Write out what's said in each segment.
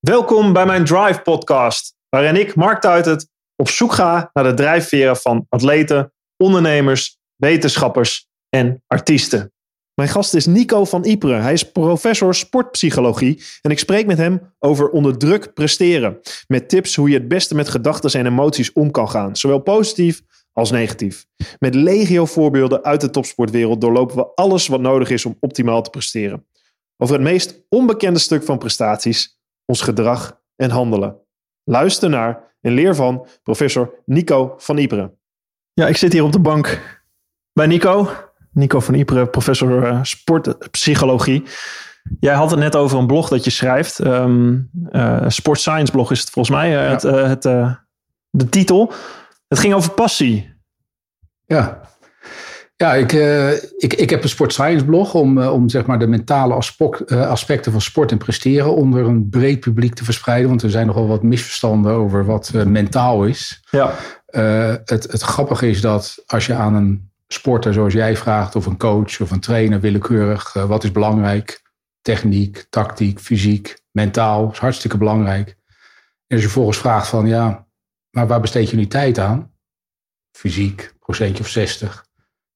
Welkom bij mijn Drive podcast, waarin ik, Mark Tuitert, op zoek ga naar de drijfveren van atleten, ondernemers, wetenschappers en artiesten. Mijn gast is Nico van Ypres. Hij is professor sportpsychologie en ik spreek met hem over onder druk presteren. Met tips hoe je het beste met gedachten en emoties om kan gaan, zowel positief als negatief. Met legio voorbeelden uit de topsportwereld doorlopen we alles wat nodig is om optimaal te presteren. Over het meest onbekende stuk van prestaties, ons gedrag en handelen. Luister naar en leer van professor Nico van Ypres. Ja, ik zit hier op de bank bij Nico. Nico van Ypres, professor uh, sportpsychologie. Jij had het net over een blog dat je schrijft. Um, uh, Sport Science blog is het volgens mij. Uh, ja. het, het de titel. Het ging over passie. Ja, ja ik, uh, ik, ik heb een Sport Science blog om, uh, om zeg maar de mentale aspect, uh, aspecten van sport en presteren onder een breed publiek te verspreiden. Want er zijn nogal wat misverstanden over wat mentaal is. Ja. het, het grappige is dat als je aan een sporter zoals jij vraagt, of een coach of een trainer willekeurig, wat is belangrijk? Techniek, tactiek, fysiek, mentaal is hartstikke belangrijk. En als je volgens vraagt van ja, maar waar besteed je nu tijd aan? Fysiek, procentje of 60.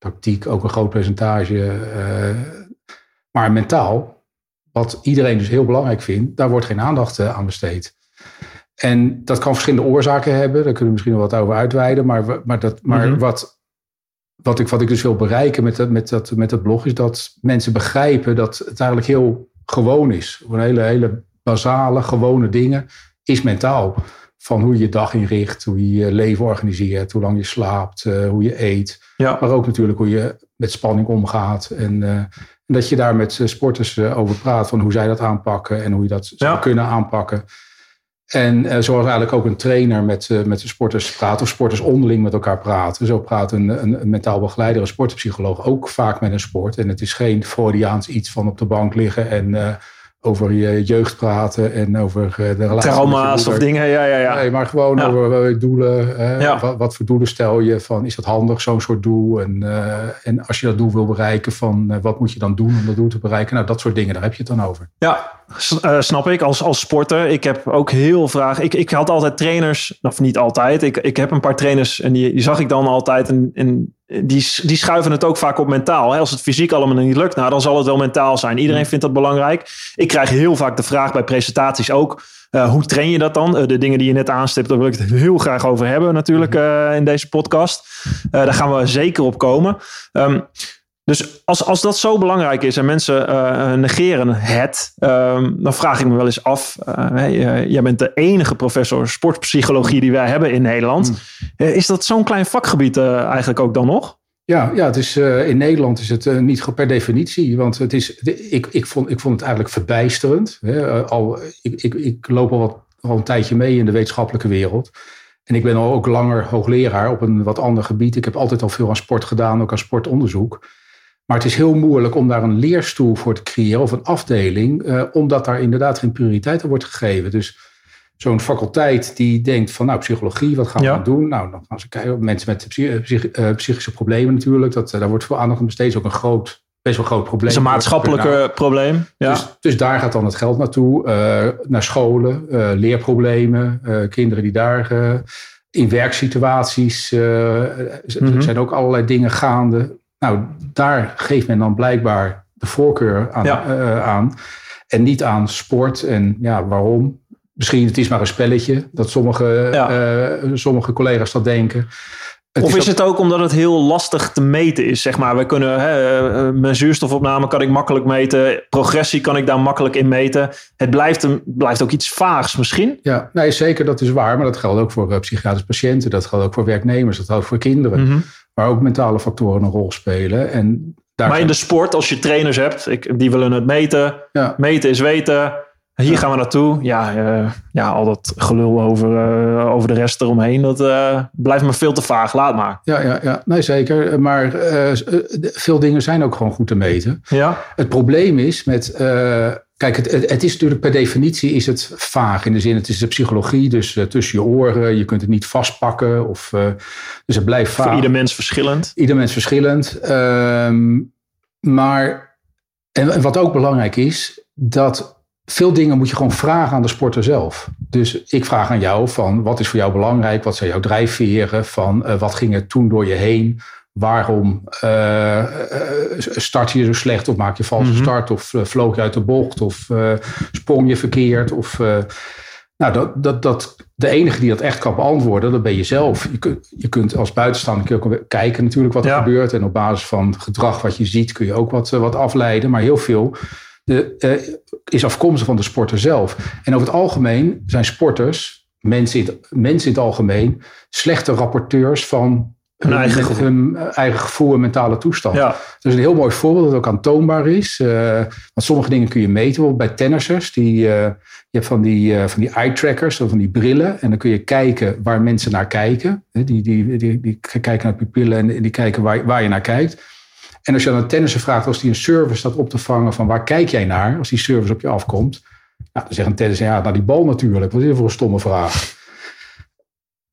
Tactiek, ook een groot percentage. Uh, maar mentaal, wat iedereen dus heel belangrijk vindt, daar wordt geen aandacht uh, aan besteed. En dat kan verschillende oorzaken hebben. Daar kunnen we misschien nog wat over uitweiden. Maar, maar, dat, maar mm-hmm. wat, wat, ik, wat ik dus wil bereiken met dat, met, dat, met dat blog, is dat mensen begrijpen dat het eigenlijk heel gewoon is. Een hele, hele basale, gewone dingen is mentaal van hoe je je dag inricht, hoe je je leven organiseert, hoe lang je slaapt, uh, hoe je eet. Ja. Maar ook natuurlijk hoe je met spanning omgaat. En, uh, en dat je daar met sporters uh, over praat, van hoe zij dat aanpakken en hoe je dat ja. zou kunnen aanpakken. En zoals eigenlijk ook een trainer met, met de sporters praat, of sporters onderling met elkaar praten. Zo praat een, een, een mentaal begeleider, een sportpsycholoog ook vaak met een sport. En het is geen Freudiaans iets van op de bank liggen en over je jeugd praten en over eh, de relatie. Trauma's of dingen, ja, ja, ja. Nee, maar gewoon ja. over doelen. Hè, ja. wat, wat, voor doelen stel je? Van, is dat handig, zo'n soort doel? En, uh, en als je dat doel wil bereiken, van uh, wat moet je dan doen om dat doel te bereiken? Nou, dat soort dingen, daar heb je het dan over. Ja, uh, snap ik. Als, als sporter, ik heb ook heel vragen. Ik, ik had altijd trainers, of niet altijd. Ik, ik heb een paar trainers en die, die zag ik dan altijd. En, en die, die schuiven het ook vaak op mentaal. Hè? Als het fysiek allemaal niet lukt, nou, dan zal het wel mentaal zijn. Iedereen vindt dat belangrijk. Ik krijg heel vaak de vraag bij presentaties ook. Uh, hoe train je dat dan? Uh, de dingen die je net aanstipt, daar wil ik het heel graag over hebben natuurlijk uh, in deze podcast. daar gaan we zeker op komen. Um, dus als, als dat zo belangrijk is en mensen uh, negeren het, um, dan vraag ik me wel eens af. Uh, hey, jij bent de enige professor sportpsychologie die wij hebben in Nederland. Mm. is dat zo'n klein vakgebied eigenlijk ook dan nog? Ja, ja het is, in Nederland is het niet per definitie. Want het is, ik, ik, vond, ik vond het eigenlijk verbijsterend. Hè. al, ik, ik, ik loop al, wat, al een tijdje mee in de wetenschappelijke wereld. En ik ben al ook langer hoogleraar op een wat ander gebied. Ik heb altijd al veel aan sport gedaan, ook aan sportonderzoek. Maar het is heel moeilijk om daar een leerstoel voor te creëren of een afdeling, uh, omdat daar inderdaad geen prioriteit aan wordt gegeven. Dus zo'n faculteit die denkt van nou psychologie, wat gaan we ja. doen? Nou, dan gaan ze kijken, mensen met psych psych uh, psychische problemen natuurlijk, dat, uh, daar wordt veel aandacht aan besteed, ook een groot, best wel groot probleem. Dat is een maatschappelijk nou, probleem. Ja. Dus, dus, daar gaat dan het geld naartoe, naar scholen, leerproblemen, kinderen die daar in werksituaties, er mm-hmm. zijn ook allerlei dingen gaande. Nou, daar geeft men dan blijkbaar de voorkeur aan. Ja. Uh, aan en niet aan sport. En ja, waarom? Misschien het is maar een spelletje, dat sommige, ja. uh, sommige collega's dat denken. Het of is, is het ook omdat het heel lastig te meten is? Zeg maar, we kunnen, hè, mijn zuurstofopname kan ik makkelijk meten. Progressie kan ik daar makkelijk in meten. Het blijft, een, blijft ook iets vaags misschien. Ja, nee, zeker, dat is waar. Maar dat geldt ook voor uh, psychiatrische patiënten. Dat geldt ook voor werknemers. Dat geldt voor kinderen. Mm -hmm. Waar ook mentale factoren een rol spelen. En daar maar in de sport, als je trainers hebt, ik, die willen het meten. Ja. Meten is weten. Hier gaan we naartoe. Ja, uh, ja al dat gelul over, uh, over de rest eromheen, dat uh, blijft me veel te vaag. Laat maar. Ja, ja, ja. nee zeker. Maar veel dingen zijn ook gewoon goed te meten. Ja. Het probleem is met... kijk, het, het, is natuurlijk per definitie is het vaag. In de zin, het is de psychologie, dus tussen je oren. Je kunt het niet vastpakken. Of, dus het blijft vaag. Voor ieder mens verschillend. Ieder mens verschillend. Ehm, maar, en, en wat ook belangrijk is, dat veel dingen moet je gewoon vragen aan de sporter zelf. Dus ik vraag aan jou van wat is voor jou belangrijk? Wat zijn jouw drijfveren? Van uh, wat ging er toen door je heen? Waarom uh, start je zo slecht? Of maak je valse mm -hmm. start? Of uh, vloog je uit de bocht? Of sprong je verkeerd? Of, nou, dat, dat, dat, de enige die dat echt kan beantwoorden, dat ben je zelf. Je kunt, je kunt als buitenstaander kun je ook kijken natuurlijk wat er ja. gebeurt. En op basis van gedrag wat je ziet kun je ook wat, wat afleiden. Maar heel veel de, is afkomstig van de sporter zelf. En over het algemeen zijn sporters, mensen in het, mensen in het algemeen, slechte rapporteurs van hun, hun, eigen, gevoel. hun eigen gevoel en mentale toestand. Ja. Dat is een heel mooi voorbeeld dat ook aantoonbaar is. Uh, want sommige dingen kun je meten. Bijvoorbeeld bij tennissers. Die, uh, je hebt van die, van die eye trackers, van die brillen. En dan kun je kijken waar mensen naar kijken. Die, die, die, die, die kijken naar pupillen en die kijken waar, waar je naar kijkt. En als je aan een tennisser vraagt, als die een service staat op te vangen van waar kijk jij naar, als die service op je afkomt, nou, dan zegt een tennisser, ja, naar die bal natuurlijk. Wat is dit voor een stomme vraag?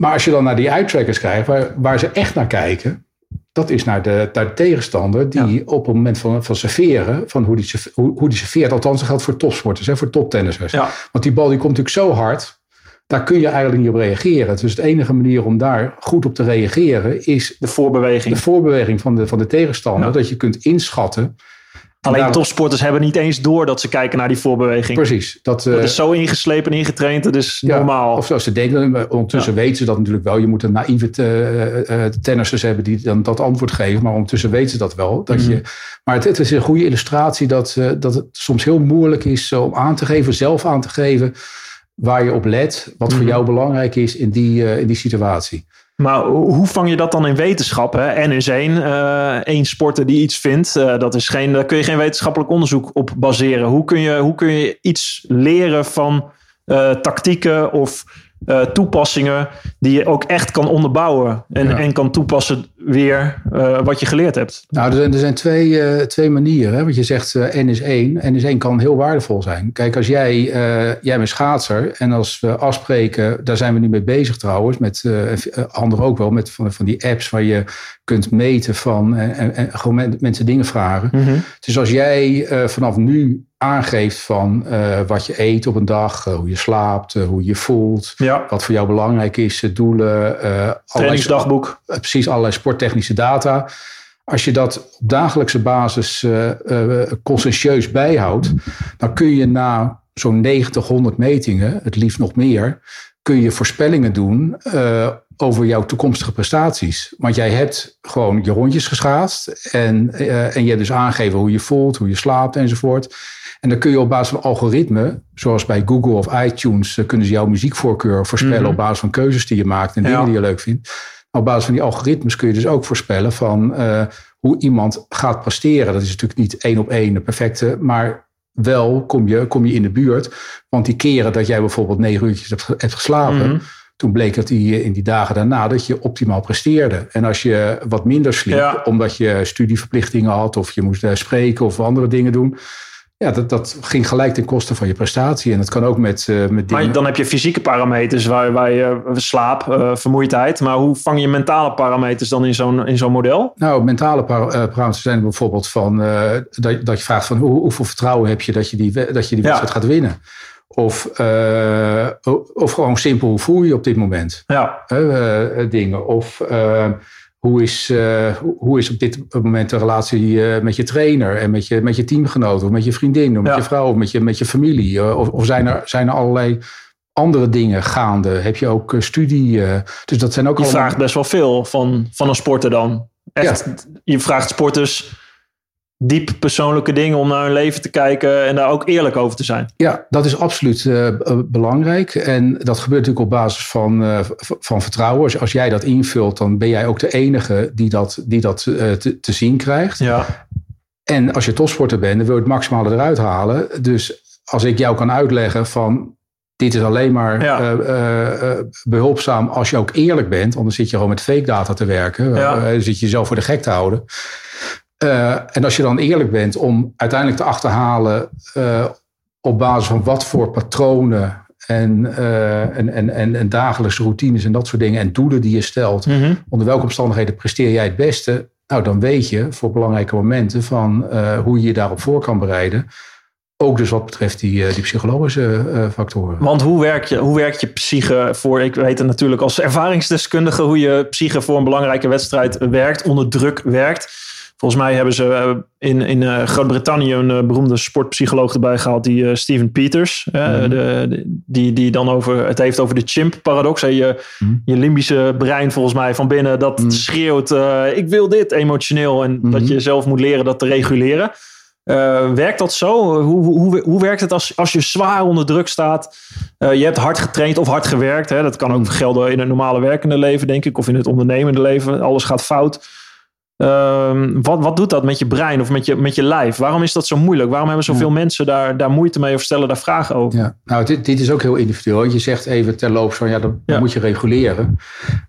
Maar als je dan naar die eye-trackers kijkt, waar, waar ze echt naar kijken, dat is naar de, naar de tegenstander die ja. op het moment van, van serveren, van hoe die, hoe, hoe die serveert, althans dat geldt voor topsporters, hè, voor toptennissers. Ja. Want die bal die komt natuurlijk zo hard, daar kun je eigenlijk niet op reageren. Dus de enige manier om daar goed op te reageren is de voorbeweging, de voorbeweging van, de, van de tegenstander. Ja. Dat je kunt inschatten. Alleen topsporters hebben niet eens door dat ze kijken naar die voorbeweging. Precies. Dat, dat uh, is zo ingeslepen en ingetraind, dat is ja, normaal. Of ze denken, ondertussen ja. weten ze dat natuurlijk wel. Je moet een naïeve uh, uh, tennissers hebben die dan dat antwoord geven. Maar ondertussen weten ze dat wel. Dat mm -hmm. je, maar het, het, is een goede illustratie dat, dat het soms heel moeilijk is om aan te geven, zelf aan te geven waar je op let, wat voor jou belangrijk is in die, in die situatie. Maar hoe vang je dat dan in wetenschap? Hè? N is één. Uh, één sporter die iets vindt. Uh, dat is geen, daar kun je geen wetenschappelijk onderzoek op baseren. Hoe kun je, hoe kun je iets leren van uh, tactieken of toepassingen die je ook echt kan onderbouwen en, ja. en kan toepassen weer uh, wat je geleerd hebt? Nou, er zijn, er zijn twee, uh, twee manieren. Hè? Want je zegt N is één. N is één kan heel waardevol zijn. Kijk, als jij, jij bent schaatser en als we afspreken, daar zijn we nu mee bezig trouwens, met anderen ook wel, met van, van die apps waar je kunt meten van en, en gewoon mensen dingen vragen. Mm -hmm. Dus als jij vanaf nu aangeeft van uh, wat je eet op een dag, uh, hoe je slaapt, uh, hoe je voelt, ja. wat voor jou belangrijk is, doelen. Trainingsdagboek. precies, allerlei sporttechnische data. Als je dat op dagelijkse basis conscientieus bijhoudt, dan kun je na zo'n 90, 100 metingen, het liefst nog meer, kun je voorspellingen doen over jouw toekomstige prestaties. Want jij hebt gewoon je rondjes geschaatst en, en je hebt dus aangegeven hoe je voelt, hoe je slaapt enzovoort. En dan kun je op basis van algoritme, zoals bij Google of iTunes, kunnen ze jouw muziekvoorkeur voorspellen mm -hmm. op basis van keuzes die je maakt en dingen die je leuk vindt. Op basis van die algoritmes kun je dus ook voorspellen van uh, hoe iemand gaat presteren. Dat is natuurlijk niet één op één de perfecte, maar wel kom je, kom je in de buurt. Want die keren dat jij bijvoorbeeld negen uurtjes hebt, hebt geslapen, mm -hmm. toen bleek dat die, in die dagen daarna dat je optimaal presteerde. En als je wat minder sliep, ja. omdat je studieverplichtingen had of je moest spreken of andere dingen doen ja, dat, dat ging gelijk ten koste van je prestatie. En dat kan ook met, uh, met dingen... Maar dan heb je fysieke parameters waar, waar je slaap, uh, vermoeidheid. Maar hoe vang je mentale parameters dan in zo'n, in zo'n model? Nou, mentale par- uh, parameters zijn bijvoorbeeld van... dat, dat je vraagt van hoe, hoeveel vertrouwen heb je dat je die, dat je die wedstrijd ja. gaat winnen. Of, of gewoon simpel, hoe voel je je op dit moment? Ja. dingen. Of... Hoe is, uh, hoe is op dit moment de relatie uh, met je trainer en met je, met je teamgenoten, of met je vriendin, of met Ja. je vrouw, of met je, met je familie? Uh, Of, of zijn, er, zijn er allerlei andere dingen gaande? Heb je ook eh, studie? eh, dus dat zijn ook Je allemaal- vraagt best wel veel van, van een sporter dan. Echt, je vraagt sporters diep persoonlijke dingen om naar hun leven te kijken en daar ook eerlijk over te zijn. Ja, dat is absoluut eh, b- belangrijk. En dat gebeurt natuurlijk op basis van, eh, van vertrouwen. Als, als jij dat invult, dan ben jij ook de enige die dat, die dat eh, te, te zien krijgt. Ja, En als je topsporter bent, dan wil je het maximale eruit halen. Dus als ik jou kan uitleggen van dit is alleen maar Ja. eh, eh, eh, behulpzaam als je ook eerlijk bent. Anders zit je gewoon met fake data te werken. Ja. Eh, zit je jezelf voor de gek te houden. Eh, en als je dan eerlijk bent om uiteindelijk te achterhalen eh, op basis van wat voor patronen en, eh, en, en, en, en dagelijkse routines en dat soort dingen en doelen die je stelt, Mhm. onder welke omstandigheden presteer jij het beste? Nou, dan weet je voor belangrijke momenten van hoe je je daarop voor kan bereiden. Ook dus wat betreft die, die psychologische factoren. Want hoe werk, je, hoe werkt je psyche voor, ik weet het natuurlijk als ervaringsdeskundige, hoe je psyche voor een belangrijke wedstrijd werkt, onder druk werkt. Volgens mij hebben ze eh, in, in eh, Groot-Brittannië een eh, beroemde sportpsycholoog erbij gehaald, die Steven Peters. Mhm. de, die, die dan over, het heeft over de chimp-paradox. Je, Mhm. je limbische brein volgens mij van binnen, dat Mhm. schreeuwt, ik wil dit emotioneel. En dat je zelf moet leren dat te reguleren. Werkt dat zo? Hoe, hoe, hoe, werkt het als, als je zwaar onder druk staat? Je hebt hard getraind of hard gewerkt. Hè? Dat kan ook gelden in het normale werkende leven, denk ik. Of in het ondernemende leven. Alles gaat fout. Ehm, wat, wat doet dat met je brein of met je, met je lijf? Waarom is dat zo moeilijk? Waarom hebben zoveel mensen daar, daar moeite mee of stellen daar vragen over? Ja, nou, dit, dit is ook heel individueel. Je zegt even terloops van ja, Ja. moet je reguleren.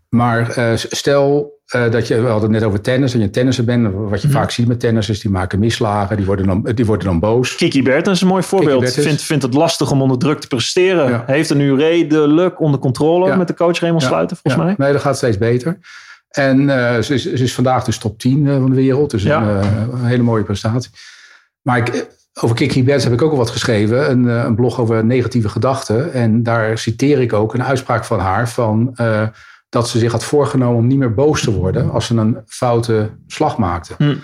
Maar eh, stel eh, dat je, we hadden het net over tennis, dat je tennisser bent. Wat je Mhm. vaak ziet met tennissers, die maken misslagen, die worden dan, die worden dan boos. Kiki Bertens is een mooi voorbeeld. Vindt, vindt het lastig om onder druk te presteren. Ja. Heeft er nu redelijk onder controle Ja. met de coach Raymond Ja. Sluiter, volgens Ja, mij. Nee, dat gaat steeds beter. En eh, ze, is, ze is vandaag dus top 10 eh, van de wereld. Dus Ja. een, eh, een hele mooie prestatie. Maar ik, over Kiki Bertens heb ik ook al wat geschreven. Een, een blog over negatieve gedachten. En daar citeer ik ook een uitspraak van haar. Van, dat ze zich had voorgenomen om niet meer boos te worden. Als ze een foute slag maakte. Hm.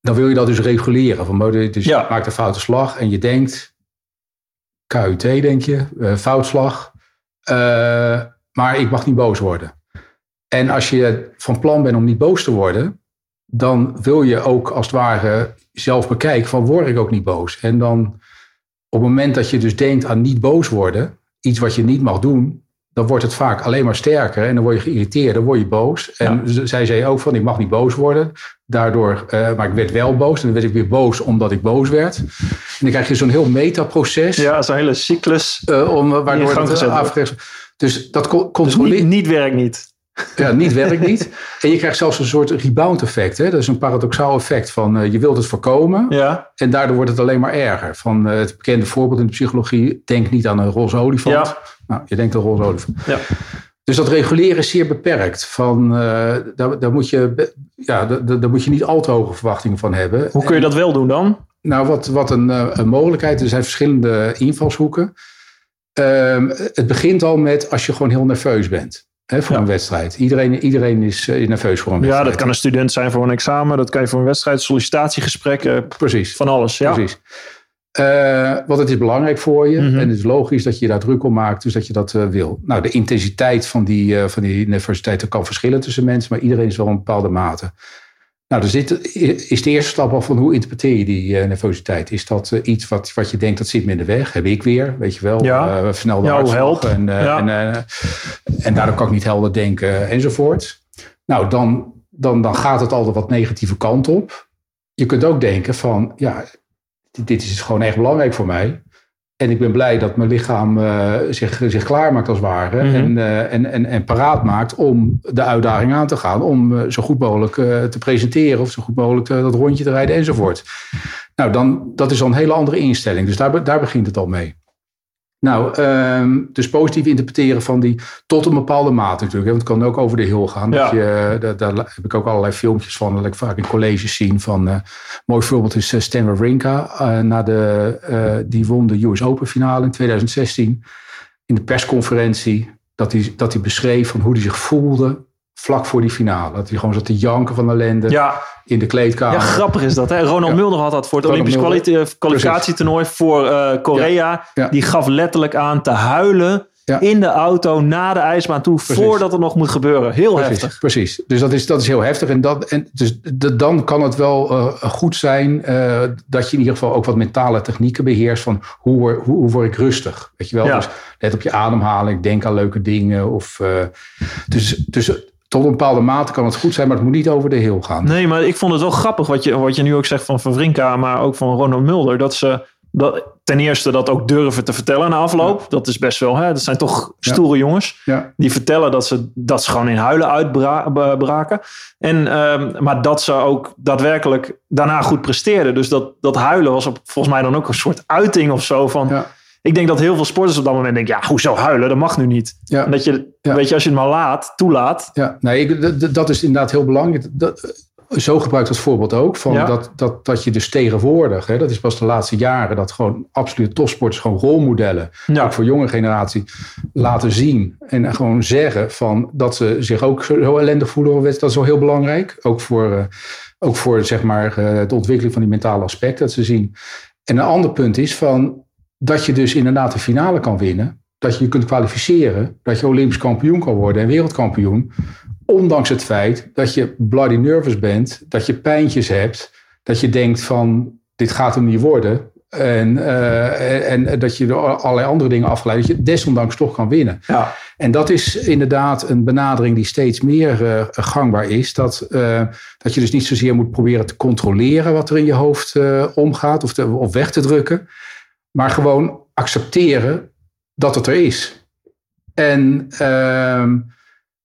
Dan wil je dat dus reguleren. Van, dus Ja. je maakt een foute slag. En je denkt... KUT denk je. foutslag. Eh, maar ik mag niet boos worden. En als je van plan bent om niet boos te worden, dan wil je ook als het ware zelf bekijken van word ik ook niet boos. En dan op het moment dat je dus denkt aan niet boos worden, iets wat je niet mag doen, dan wordt het vaak alleen maar sterker en dan word je geïrriteerd, dan word je boos. En zij zei ook van ik mag niet boos worden, daardoor, eh, maar ik werd wel boos en dan werd ik weer boos omdat ik boos werd. En dan krijg je zo'n heel metaproces Ja, zo'n hele cyclus. eh, om, eh, waardoor het gezet wordt. afgerecht Dus dat co- Dus controleert. niet, niet werkt niet. Ja, niet werkt niet. En je krijgt zelfs een soort rebound effect. Hè? Dat is een paradoxaal effect van eh, je wilt het voorkomen Ja, en daardoor wordt het alleen maar erger. Van eh, het bekende voorbeeld in de psychologie, denk niet aan een roze olifant. Ja. Nou, je denkt aan een roze olifant. ja. Dus dat reguleren is zeer beperkt. Van, eh, daar, daar, moet je, ja, daar, daar moet je niet al te hoge verwachtingen van hebben. Hoe kun je dat wel doen dan? Nou, wat, wat een, een mogelijkheid. Er zijn verschillende invalshoeken. Ehm, het begint al met als je gewoon heel nerveus bent. Hè, voor Ja. een wedstrijd. Iedereen, iedereen is eh, nerveus voor een Ja, wedstrijd. dat kan een student zijn voor een examen. Dat kan je voor een wedstrijd, sollicitatiegesprek, eh, Precies. van alles. Ja. Precies. Eh, want het is belangrijk voor je. Mhm. En het is logisch dat je daar druk om maakt. Dus dat je dat wil. Nou, de intensiteit van die, van die nervositeit kan verschillen tussen mensen. Maar iedereen is wel een bepaalde mate. Nou, er zit, is de eerste stap al van hoe interpreteer je die eh, nervositeit? Is dat eh, iets wat, wat je denkt dat zit me in de weg? Heb ik weer, weet je wel? Ja. Ja, hartslag help. En, Ja. en, en daardoor kan ik niet helder denken enzovoort. Nou, dan, dan, dan gaat het al de wat negatieve kant op. Je kunt ook denken van, ja, dit- dit is gewoon echt belangrijk voor mij. En ik ben blij dat mijn lichaam eh, zich, zich klaarmaakt als het ware. Mhm. en, eh, en, en, en paraat maakt om de uitdaging aan te gaan. Om eh, zo goed mogelijk te presenteren. Of zo goed mogelijk dat rondje te rijden enzovoort. Nou, dan, dat is al een hele andere instelling. Dus daar, daar begint het al mee. Nou, ehm, dus positief interpreteren van die tot een bepaalde mate natuurlijk. Hè, want het kan ook over de hill gaan. Ja. Dat je, eh, daar, heb ik ook allerlei filmpjes van. Dat ik vaak in colleges zien van... eh, mooi voorbeeld is eh, Stan Wawrinka. na de, die won de US Open finale in 2016. In de persconferentie. Dat hij, dat hij beschreef van hoe hij zich voelde vlak voor die finale. Dat hij gewoon zat te janken van ellende Ja, in de kleedkamer. ja, grappig is dat. Hè? Ronald Ja. Mulder had dat voor het Ronald Olympisch kwali- eh, kwalificatietoernooi voor eh, Korea. Ja. Die gaf letterlijk aan te huilen in de auto na de ijsbaan toe, Precies. voordat het nog moet gebeuren. Heel Precies, heftig. precies. Dus dat is, dat is heel heftig. En, dat, en dus d- dan kan het wel eh, goed zijn dat je in ieder geval ook wat mentale technieken beheerst. Van hoe, word- hoe, hoe word ik rustig? Weet je wel? Dus let op je ademhaling, denk aan leuke dingen. Of, dus, dus tot een bepaalde mate kan het goed zijn, maar het moet niet over de heel gaan. Nee, maar ik vond het wel grappig wat je, wat je nu ook zegt van Van Vrinka, maar ook van Ronald Mulder. Dat ze, dat, ten eerste dat ook durven te vertellen na afloop. Dat is best wel, hè, dat zijn toch stoere jongens. Ja. Die vertellen dat ze, dat ze gewoon in huilen uitbraken. En, ehm, maar dat ze ook daadwerkelijk daarna goed presteerden. Dus dat, dat huilen was op, volgens mij dan ook een soort uiting of zo van... Ja. Ik denk dat heel veel sporters op dat moment denken, ja, hoezo huilen? Dat mag nu niet. Ja. En dat je, Ja. weet je, als je het maar laat, toelaat. Ja, nee, dat is inderdaad heel belangrijk. Dat, zo gebruikt het voorbeeld ook. Van Ja. dat, dat, dat je dus tegenwoordig, hè, dat is pas de laatste jaren, dat gewoon absolute topsporters, gewoon rolmodellen, Ja. ook voor jonge generatie, laten zien. En gewoon zeggen van dat ze zich ook zo, zo ellendig voelen. op wedstrijd. Dat is wel heel belangrijk. Ook voor, eh, ook voor zeg maar, eh, de ontwikkeling van die mentale aspecten. Dat ze zien. En een ander punt is van dat je dus inderdaad de finale kan winnen. Dat je je kunt kwalificeren. Dat je Olympisch kampioen kan worden en wereldkampioen. Ondanks het feit dat je bloody nervous bent. Dat je pijntjes hebt. Dat je denkt van dit gaat hem niet worden. En, eh, en, en dat je door allerlei andere dingen afgeleid. Dat je desondanks toch kan winnen. Ja. En dat is inderdaad een benadering die steeds meer eh, gangbaar is. Dat, eh, dat je dus niet zozeer moet proberen te controleren wat er in je hoofd omgaat of, te, of weg te drukken. Maar gewoon accepteren dat het er is. En ehm,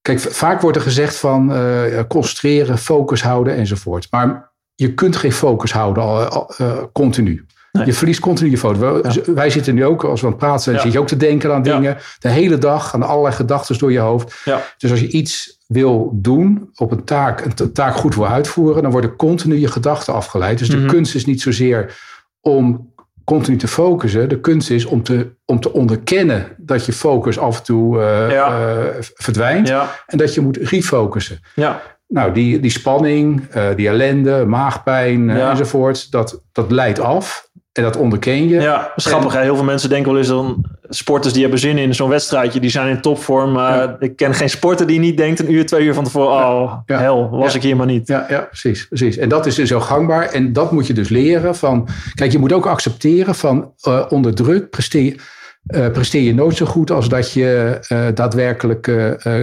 kijk, vaak wordt er gezegd van eh, concentreren, focus houden enzovoort. Maar je kunt geen focus houden al, al, eh, continu. Nee. Je verliest continu je focus. Wij, wij zitten nu ook, als we aan het praten zijn, Ja. zit je ook te denken aan Ja. dingen. De hele dag gaan allerlei gedachten door je hoofd. Dus als je iets wil doen, op een taak, een ta- taak goed wil uitvoeren, dan worden continu je gedachten afgeleid. Dus de Mhm. kunst is niet zozeer om continu te focussen. De kunst is om te, om te onderkennen dat je focus af en toe eh, Ja. eh, verdwijnt. Ja. En dat je moet refocussen. Ja. Nou, die, die spanning, eh, die ellende, maagpijn enzovoort, dat, dat leidt af. En dat onderken je. Ja, dat is grappig. Heel veel mensen denken wel eens dan sporters die hebben zin in zo'n wedstrijdje, die zijn in topvorm. Maar Ja. ik ken geen sporter die niet denkt een uur, twee uur van tevoren, oh, Ja. hel, was Ja. ik hier maar niet. Ja, ja precies, precies. En dat is dus zo gangbaar. En dat moet je dus leren van... Kijk, je moet ook accepteren van eh, onder druk presteer, eh, presteer je nooit zo goed als dat je eh, daadwerkelijk eh,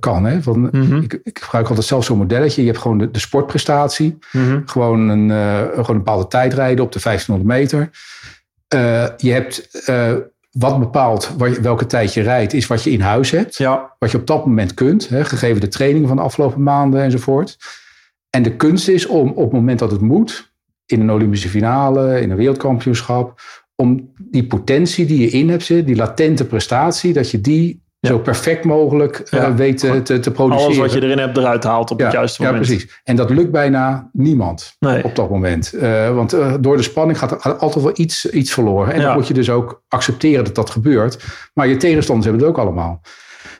kan. Hè? Van, Mhm. ik, ik gebruik altijd zelf zo'n modelletje. Je hebt gewoon de, de sportprestatie. Mhm. Gewoon een, gewoon een bepaalde tijd rijden op de 1500 meter. Je hebt... wat bepaalt waar welke tijd je rijdt, is wat je in huis hebt Ja, wat je op dat moment kunt, hè, gegeven de trainingen van de afgelopen maanden enzovoort. En de kunst is om op het moment dat het moet, in een Olympische finale, in een wereldkampioenschap, om die potentie die je in hebt zitten, die latente prestatie, dat je die Ja. zo perfect mogelijk eh, Ja. weet te, te, produceren. alles wat je erin hebt eruit haalt op ja, het juiste ja, moment. precies. En dat lukt bijna niemand Nee. op dat moment. Eh, want eh, door de spanning gaat er altijd wel iets, iets verloren. En Ja. dan moet je dus ook accepteren dat dat gebeurt. Maar je tegenstanders hebben het ook allemaal.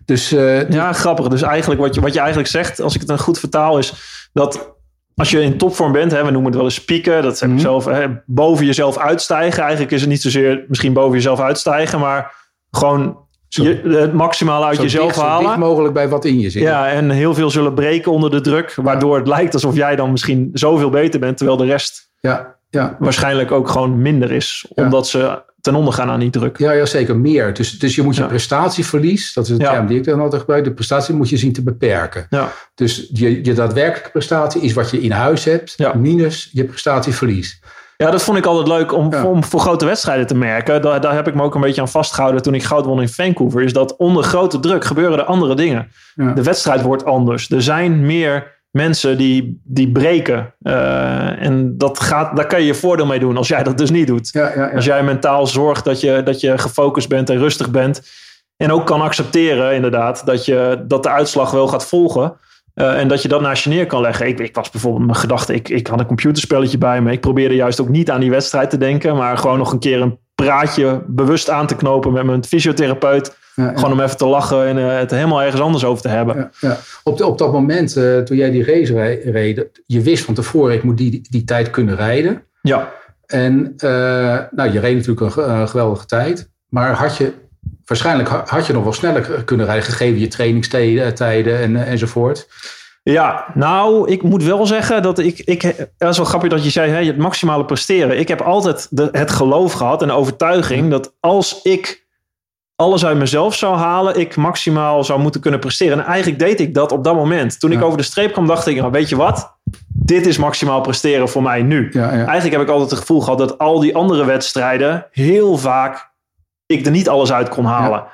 Dus Ja, grappig. Dus eigenlijk wat je, wat je eigenlijk zegt, als ik het dan goed vertaal, is dat als je in topvorm bent, hè, we noemen het wel eens pieken, dat ik Mhm. zelf, hè, boven jezelf uitstijgen. Eigenlijk is het niet zozeer misschien boven jezelf uitstijgen, maar gewoon je, het maximale uit zo jezelf dicht, zo halen. dicht mogelijk bij wat in je zit. Ja, en heel veel zullen breken onder de druk, waardoor het lijkt alsof jij dan misschien zoveel beter bent, terwijl de rest ja, ja. waarschijnlijk ook gewoon minder is, omdat ze ten onder gaan aan die druk. Ja, ja, zeker meer. Dus, dus je moet je Ja. prestatieverlies, dat is een Ja. term die ik dan altijd gebruik, de prestatie moet je zien te beperken. Ja, Dus je, je daadwerkelijke prestatie is wat je in huis hebt, Ja. minus je prestatieverlies. Ja, dat vond ik altijd leuk om, Ja. om voor grote wedstrijden te merken. Daar, daar heb ik me ook een beetje aan vastgehouden toen ik goud won in Vancouver. Is dat onder grote druk gebeuren er andere dingen. Ja. De wedstrijd wordt anders. Er zijn meer mensen die, die breken. Eh, en dat gaat, daar kan je je voordeel mee doen als jij dat dus niet doet. Ja, ja, ja. Als jij mentaal zorgt dat je, dat je gefocust bent en rustig bent. En ook kan accepteren inderdaad dat, je, dat de uitslag wel gaat volgen. Eh, en dat je dat naast je neer kan leggen. Ik, ik was bijvoorbeeld mijn gedachte, ik, ik had een computerspelletje bij me. Ik probeerde juist ook niet aan die wedstrijd te denken. Maar gewoon nog een keer een praatje bewust aan te knopen met mijn fysiotherapeut. Ja. Gewoon om even te lachen en eh, het helemaal ergens anders over te hebben. Ja, ja. Op, de- op dat moment, eh, toen jij die race reed, je wist van tevoren, ik moet die, die, die tijd kunnen rijden. Ja, En eh, nou, je reed natuurlijk een, ge- een geweldige tijd. Maar had je, waarschijnlijk ha- had je nog wel sneller kunnen rijden, gegeven je trainingstijden tijden en, enzovoort. Ja, nou, ik moet wel zeggen dat ik. ik dat is wel grappig dat je zei: hè, het maximale presteren. Ik heb altijd de, het geloof gehad en de overtuiging dat als ik alles uit mezelf zou halen, ik maximaal zou moeten kunnen presteren. En eigenlijk deed ik dat op dat moment. Toen ik over de streep kwam, dacht ik: nou, weet je wat? dit is maximaal presteren voor mij nu. Ja, ja. Eigenlijk heb ik altijd het gevoel gehad dat al die andere wedstrijden heel vaak ik er niet alles uit kon halen.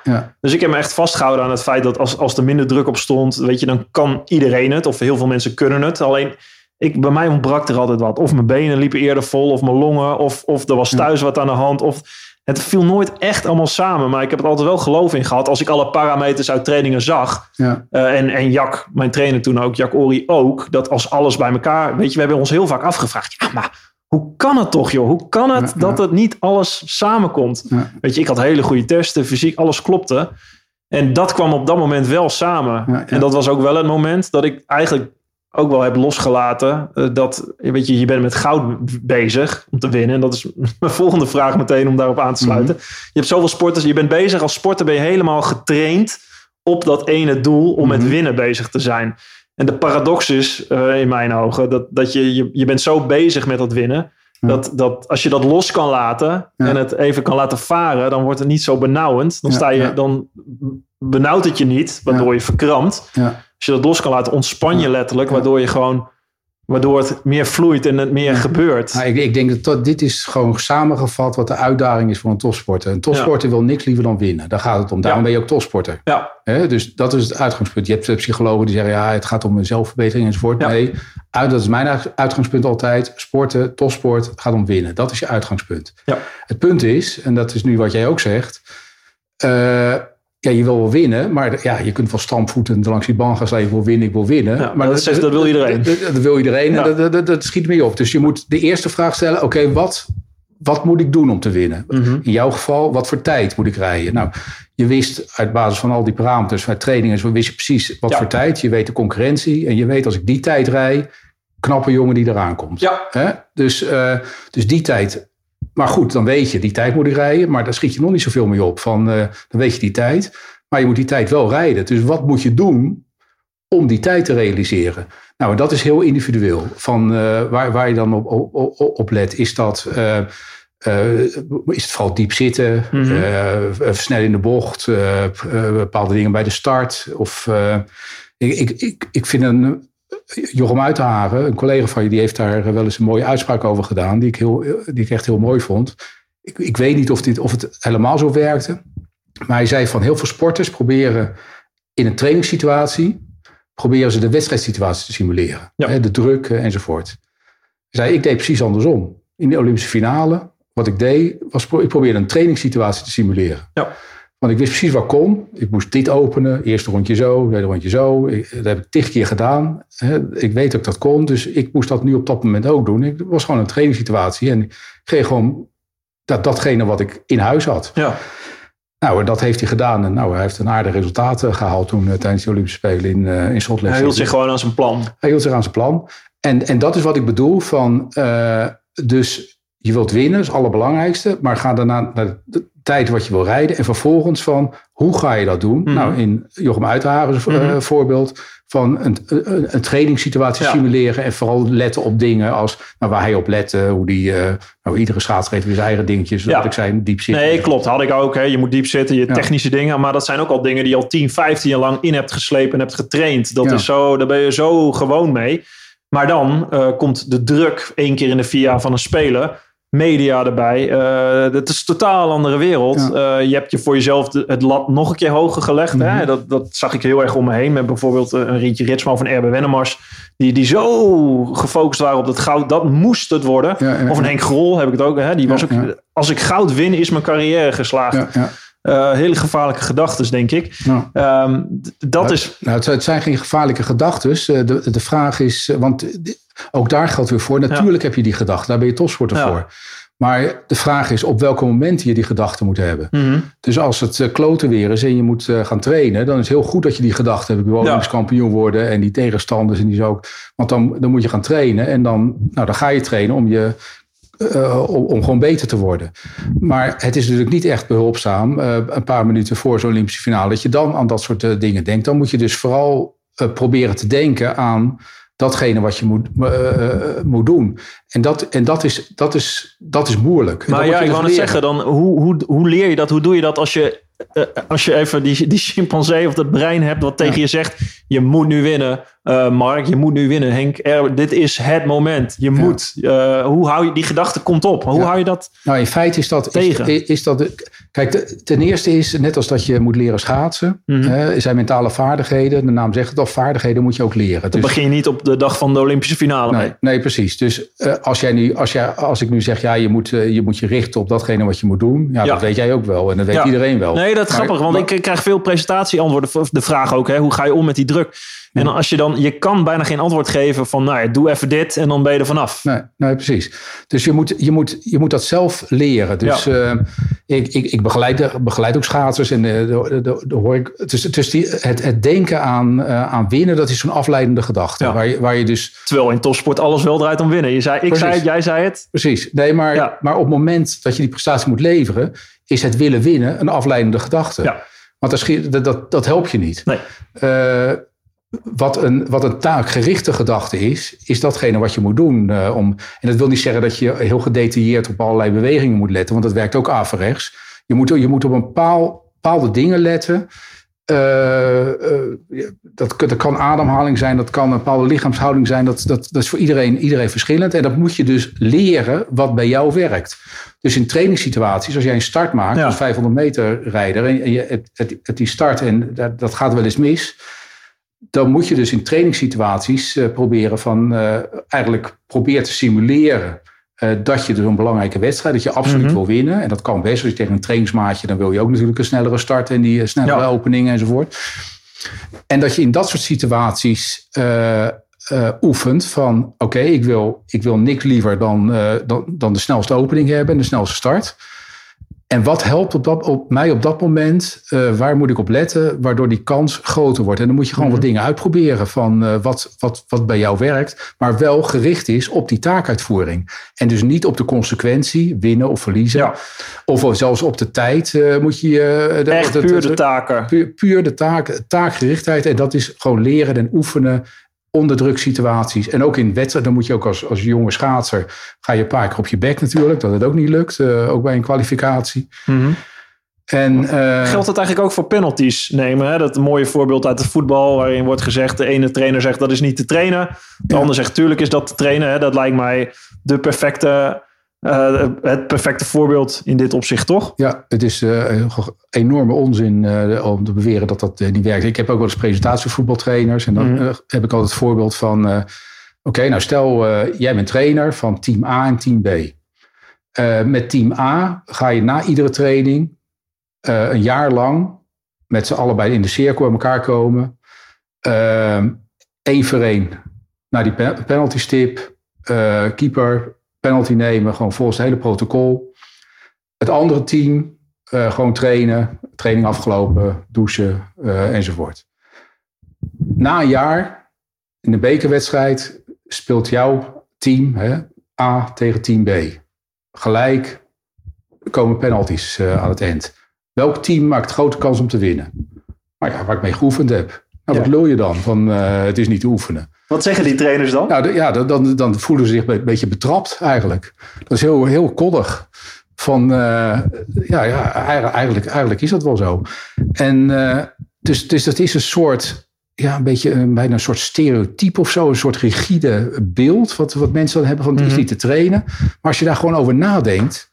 Dus ik heb me echt vastgehouden aan het feit dat als, als er minder druk op stond, weet je, dan kan iedereen het. Of heel veel mensen kunnen het. Alleen ik, bij mij ontbrak er altijd wat. Of mijn benen liepen eerder vol, of mijn longen, of, of er was thuis wat aan de hand. Of het viel nooit echt allemaal samen. Maar ik heb er altijd wel geloof in gehad. Als ik alle parameters uit trainingen zag. ja, eh, en, en Jack, mijn trainer toen ook, Jack Ori ook. Dat als alles bij elkaar. Weet je, we hebben ons heel vaak afgevraagd. Ja, maar hoe kan het toch, joh? Hoe kan het Ja, dat het niet alles samenkomt? Weet je, ik had hele goede testen, fysiek, alles klopte. En dat kwam op dat moment wel samen. En dat was ook wel het moment dat ik eigenlijk ook wel heb losgelaten. eh, dat, weet je, je bent met goud bezig om te winnen. En dat is mijn volgende vraag meteen om daarop aan te sluiten. Mhm. Je hebt zoveel sporters, je bent bezig als sporter, ben je helemaal getraind op dat ene doel om met Mhm. winnen bezig te zijn. En de paradox is, eh, in mijn ogen, dat, dat je, je, je bent zo bezig met dat winnen. Ja. Dat, dat als je dat los kan laten Ja. en het even kan laten varen, dan wordt het niet zo benauwend. Dan, Ja, sta je, dan benauwt het je niet, waardoor je verkrampt. Als je dat los kan laten, ontspan je letterlijk, waardoor je gewoon, waardoor het meer vloeit en het meer gebeurt. Nou, ik, ik denk dat dat- dit is gewoon samengevat wat de uitdaging is voor een topsporter. Een topsporter wil niks liever dan winnen. Daar gaat het om. Daarom Ja. ben je ook topsporter. Ja? Dus dat is het uitgangspunt. Je hebt eh, psychologen die zeggen, ja, het gaat om zelfverbetering enzovoort. Ja. Nee, uit, dat is mijn uit- uitgangspunt altijd. Sporten, topsport, gaat om winnen. Dat is je uitgangspunt. Ja. Het punt is, en dat is nu wat jij ook zegt. eh, ja, je wil wel winnen, maar ja, je kunt wel stampvoetend langs die baan gaan staan. Ik wil winnen, ik wil winnen. Ja, maar dat zegt- dat wil iedereen. Dat, dat wil iedereen Ja. en dat, dat, schiet mee op. Dus je moet de eerste vraag stellen, oké, wat, wat moet ik doen om te winnen? Mhm. In jouw geval, wat voor tijd moet ik rijden? Nou, je wist uit basis van al die parameters, van trainingen, zo wist je precies wat Ja. voor tijd. Je weet de concurrentie en je weet als ik die tijd rij, knappe jongen die eraan komt. Ja. Hè? Dus, eh, dus die tijd. Maar goed, dan weet je, die tijd moet ik rijden. Maar daar schiet je nog niet zoveel mee op. Van, eh, dan weet je die tijd. Maar je moet die tijd wel rijden. Dus wat moet je doen om die tijd te realiseren? Nou, en dat is heel individueel. Van, eh, waar, waar je dan op, op, let, is dat... eh, is het vooral diep zitten, eh, snel in de bocht, bepaalde dingen bij de start. Of ik, ik, ik, ik vind een Jochem Uitenhagen, een collega van je, die heeft daar wel eens een mooie uitspraak over gedaan, die ik, heel, die ik echt heel mooi vond. Ik, ik weet niet of, dit, of het helemaal zo werkte, maar hij zei van heel veel sporters proberen in een trainingssituatie, proberen ze de wedstrijdsituatie te simuleren. Ja. Hè, de druk eh, enzovoort. Hij zei, ik deed precies andersom. In de Olympische finale, wat ik deed, was ik probeerde een trainingssituatie te simuleren. Ja. Want ik wist precies ik kon. Ik moest dit openen. Eerste rondje zo, tweede rondje zo. Ik, dat heb ik tig keer gedaan. Hè. Ik weet dat ik dat kon. Dus ik moest dat nu op dat moment ook doen. Ik- Het was gewoon een trainingssituatie. En ik kreeg gewoon dat, datgene wat ik in huis had. ja. Nou, en dat heeft hij gedaan. En nou, hij heeft een aardig resultaat eh, gehaald toen eh, tijdens de Olympische Spelen in, eh in Lake Hij hield zich gewoon aan zijn plan. Hij hield zich aan zijn plan. En, en dat is wat ik bedoel van... eh, dus je wilt winnen, dat is het allerbelangrijkste. Maar ga daarna naar de tijd wat je wil rijden. En vervolgens van, hoe ga je dat doen? Mhm. Nou, in Jochem Uithagen Mhm. eh, voorbeeld van een, een, een trainingssituatie Ja. simuleren. En vooral letten op dingen als nou, waar hij op lette. Hoe die, eh, nou, iedere schaatsreed weer zijn eigen dingetjes. Ja. Wat ik zei, diep zitten. Nee, klopt. Had ik ook. Hè. Je moet diep zitten, je Ja. technische dingen. Maar dat zijn ook al dingen die je al 10, 15 jaar lang in hebt geslepen en hebt getraind. Dat is zo, daar ben je zo gewoon mee. Maar dan eh, komt de druk één keer in de vier jaar van een speler. Media erbij. Eh dat is een totaal andere wereld. Ja. Eh, je hebt je voor jezelf de- het lat nog een keer hoger gelegd. hè. Mhm. Dat, dat zag ik heel erg om me heen. Met bijvoorbeeld eh, een Rietje Ritsman van Erbe Wennemars. Die, die zo gefocust waren op dat goud. Dat moest het worden. Ja, ja, Of een. Henk Grol heb ik het ook. Hè? Die was ook als ik goud win, is mijn carrière geslaagd. Ja, ja. Eh, hele gevaarlijke gedachten, denk ik. Nou. Ehm, d- dat is. Nou, het, het zijn geen gevaarlijke gedachten. De, de vraag is, want ook daar geldt weer voor. Natuurlijk heb je die gedachten, daar ben je topsporter Ja. voor. Maar de vraag is op welke momenten je die gedachten moet hebben. Mhm. Dus als het eh, kloten weer is en je moet eh, gaan trainen, dan is het heel goed dat je die gedachten hebt. Ik wil Ja. Kampioen worden en die tegenstanders en die zo. Want dan, dan moet je gaan trainen en dan, nou, dan ga je trainen om je. eh, om, om gewoon beter te worden. Maar het is natuurlijk niet echt behulpzaam, eh, een paar minuten voor zo'n Olympische finale, dat je dan aan dat soort dingen denkt. Dan moet je dus vooral proberen te denken aan datgene wat je moet, eh, eh, moet doen. En, dat, en dat, is, dat, is, dat is moeilijk. Maar ja, ik wou net zeggen, dan, hoe, hoe, hoe leer je dat? Hoe doe je dat als je eh, als je even die, die chimpansee of dat brein hebt wat tegen je zegt, je moet nu winnen. Uh, Mark, je moet nu winnen. Henk, er, dit is het moment. Je moet. Hoe hou je die gedachte komt op? Hoe hou je dat? Nou, in feite is dat tegen. Is, is dat de, kijk, ten eerste is net als dat je moet leren schaatsen, mm -hmm. zijn mentale vaardigheden. De naam zegt het al, vaardigheden moet je ook leren. Dan dus, begin je niet op de dag van de Olympische finale nee, mee. Nee, precies. Dus uh, als jij nu, als jij, als ik nu zeg, ja, je moet, je moet je richten op datgene wat je moet doen, ja, ja. dat weet jij ook wel en dat weet iedereen wel. Nee, dat is maar, grappig, want maar, ik krijg veel presentatieantwoorden. De vraag ook, hè, hoe ga je om met die druk? En als je dan, je kan bijna geen antwoord geven van, nou ja, doe even dit en dan ben je er vanaf. Nee, nee precies. Dus je moet, je, moet, je moet dat zelf leren. Dus ja. uh, ik, ik, ik begeleid, begeleid ook schaatsers en de, de, hoor ik. Dus, dus die, het, het denken aan, uh, aan winnen, dat is zo'n afleidende gedachte. Ja. Waar, je, waar je dus. Terwijl in topsport alles wel draait om winnen. Je zei, ik precies. zei het, jij zei het. Precies. Nee, maar, ja. maar op het moment dat je die prestatie moet leveren, is het willen winnen een afleidende gedachte. Ja. Want dat, dat, dat helpt je niet. Nee. Uh, wat een, wat een taakgerichte gedachte is, is datgene wat je moet doen. Uh, om, en dat wil niet zeggen dat je heel gedetailleerd op allerlei bewegingen moet letten, want dat werkt ook averechts. Je moet, je moet op een bepaal, bepaalde dingen letten. Uh, uh, dat, dat kan ademhaling zijn, dat kan een bepaalde lichaamshouding zijn. Dat, dat, dat is voor iedereen, iedereen verschillend. En dat moet je dus leren wat bij jou werkt. Dus in trainingssituaties, als jij een start maakt ja. als 500 meter rijder en je hebt, het, die start en dat, dat gaat wel eens mis dan moet je dus in trainingssituaties uh, proberen van uh, eigenlijk probeer te simuleren uh, dat je dus een belangrijke wedstrijd, dat je absoluut mm -hmm. wil winnen. En dat kan best. Als je tegen een trainingsmaatje, dan wil je ook natuurlijk een snellere start en die snellere ja. openingen enzovoort. En dat je in dat soort situaties oefent van oké, okay, ik, wil, ik wil niks liever dan, dan, dan de snelste opening hebben en de snelste start. En wat helpt op, dat, op mij op dat moment? Uh, waar moet ik op letten? Waardoor die kans groter wordt. En dan moet je gewoon mm -hmm. wat dingen uitproberen van uh, wat, wat, wat bij jou werkt. Maar wel gericht is op die taakuitvoering. En dus niet op de consequentie, winnen of verliezen. Ja. Of zelfs op de tijd uh, moet je... de, Echt puur de taken. Puur, puur de taak, taakgerichtheid. En dat is gewoon leren en oefenen onder druksituaties. En ook in wedstrijden, dan moet je ook als, als jonge schaatser... ga je een paar keer op je bek natuurlijk, dat het ook niet lukt. Uh, ook bij een kwalificatie. Mm -hmm. En, uh, Geldt dat eigenlijk ook voor penalties nemen? Hè? Dat mooie voorbeeld uit het voetbal, waarin wordt gezegd: de ene trainer zegt dat is niet te trainen. De ja. ander zegt: tuurlijk is dat te trainen. Hè? Dat lijkt mij de perfecte, uh, het perfecte voorbeeld in dit opzicht, toch? Ja, het is uh, enorme onzin om te beweren dat dat niet werkt. Ik heb ook wel eens presentatievoetbaltrainers en dan mm. heb ik altijd het voorbeeld van: oké, okay, nou stel jij bent trainer van team A en team B. met team A ga je na iedere training een jaar lang met z'n allebei in de cirkel bij elkaar komen. Eén uh, voor één naar die penalty stip. Keeper, penalty nemen, gewoon volgens het hele protocol. Het andere team uh, gewoon trainen, training afgelopen, douchen enzovoort. Na een jaar in de bekerwedstrijd speelt jouw team hè, A tegen team B. Gelijk komen penalties aan het eind. Welk team maakt grote kans om te winnen? Maar ja, waar ik mee geoefend heb. Nou, wat lul je dan van het is niet te oefenen? Wat zeggen die trainers dan? Nou, de, ja, dan, dan voelen ze zich een beetje betrapt eigenlijk. Dat is heel, heel koddig. Van, uh, ja, ja eigenlijk, eigenlijk is dat wel zo. En uh, dus, dus dat is een soort, ja, een beetje een, bijna een soort stereotype of zo. Een soort rigide beeld wat, wat mensen dan hebben van het mm -hmm. is niet te trainen. Maar als je daar gewoon over nadenkt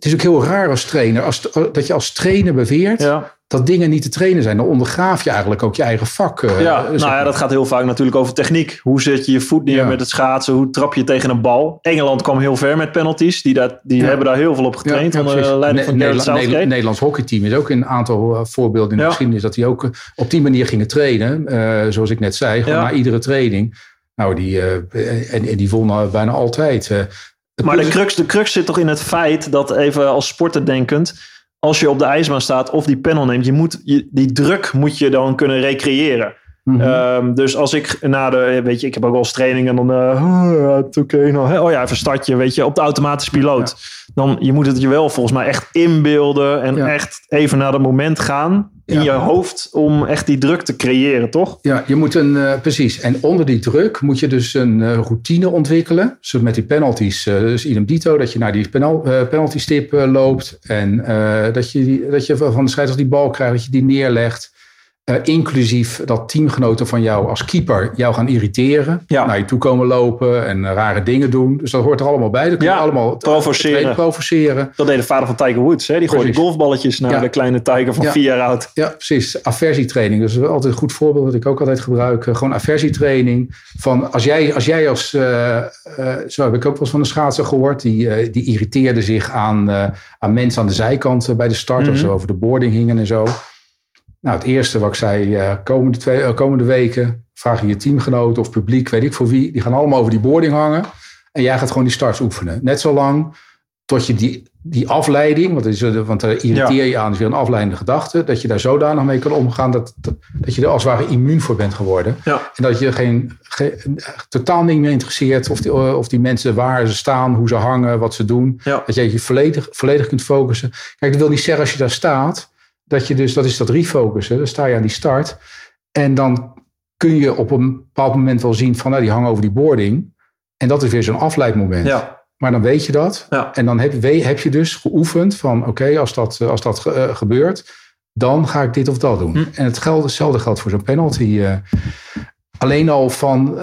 het is ook heel raar als trainer, als, dat je als trainer beweert ja. Dat dingen niet te trainen zijn. Dan ondergraaf je eigenlijk ook je eigen vak. Uh, ja, nou ja, dat gaat heel vaak natuurlijk over techniek. Hoe zet je je voet neer ja. met het schaatsen? Hoe trap je tegen een bal? Engeland kwam heel ver met penalties. Die, dat, die ja. hebben daar heel veel op getraind. Ja, onder leiding van Nederland, Nederland, Nederlands hockeyteam is ook een aantal uh, voorbeelden in de geschiedenis. Dat die ook uh, op die manier gingen trainen. Uh, zoals ik net zei, gewoon na iedere training. Nou, die, en, en, die wonnen bijna altijd. Maar de crux, de crux zit toch in het feit dat even als sporter denkend, als je op de ijsbaan staat of die panel neemt, je moet, je, die druk moet je dan kunnen recreëren. Mm -hmm. um, dus als ik na de, weet je, ik heb ook wel eens training en dan, uh, ja, okay, nou, oh ja, even startje, weet je, op de automatische piloot. Ja. Dan, je moet het je wel volgens mij echt inbeelden en ja. echt even naar het moment gaan. In Ja. je hoofd om echt die druk te creëren, toch? Ja, je moet een, eh, precies. En onder die druk moet je dus een eh, routine ontwikkelen. Zoals met die penalties, eh, dus idem dito, dat je naar die penal, penalty stip loopt. En dat, je die, dat je van de scheidsrechter die bal krijgt, dat je die neerlegt. Eh, inclusief dat teamgenoten van jou als keeper jou gaan irriteren. Ja. Naar je toe komen lopen en eh, rare dingen doen. Dus dat hoort er allemaal bij. Dat kun je Ja, allemaal provoceren. provoceren. Dat deed de vader van Tiger Woods. Hè? Die gooide golfballetjes naar Ja. de kleine Tiger van vier jaar oud. Ja, precies. Aversietraining. Dat is altijd een goed voorbeeld dat ik ook altijd gebruik. Eh, Gewoon aversietraining. Van als jij als, jij als zo heb ik ook wel eens van een schaatser gehoord. Die, die irriteerde zich aan, aan mensen aan de zijkant bij de start. Of zo over de boarding hingen en zo. Nou, het eerste wat ik zei, eh, komende, twee, eh, komende weken vraag je je teamgenoten of publiek, weet ik voor wie, die gaan allemaal over die boarding hangen. En jij gaat gewoon die starts oefenen. Net zo lang tot je die, die afleiding, want, is, eh, want daar irriteer je aan, is weer een afleidende gedachte, dat je daar zodanig mee kan omgaan dat, dat, dat je er als het ware immuun voor bent geworden. Ja. En dat je geen, geen- totaal niet meer interesseert of die, of die mensen waar ze staan, hoe ze hangen, wat ze doen. Ja. Dat je je volledig, volledig kunt focussen. Kijk, dat wil niet zeggen als je daar staat, dat je dus, dat is dat refocussen. Dan sta je aan die start. En dan kun je op een bepaald moment wel zien van, nou, die hangen over die boarding. En dat is weer zo'n afleidmoment. Ja. Maar dan weet je dat. Ja. En dan heb, heb je dus geoefend van, oké, als dat, eh, als dat eh, gebeurt, dan ga ik dit of dat doen. Hm. En het geldt, hetzelfde geldt voor zo'n penalty. eh. alleen al van,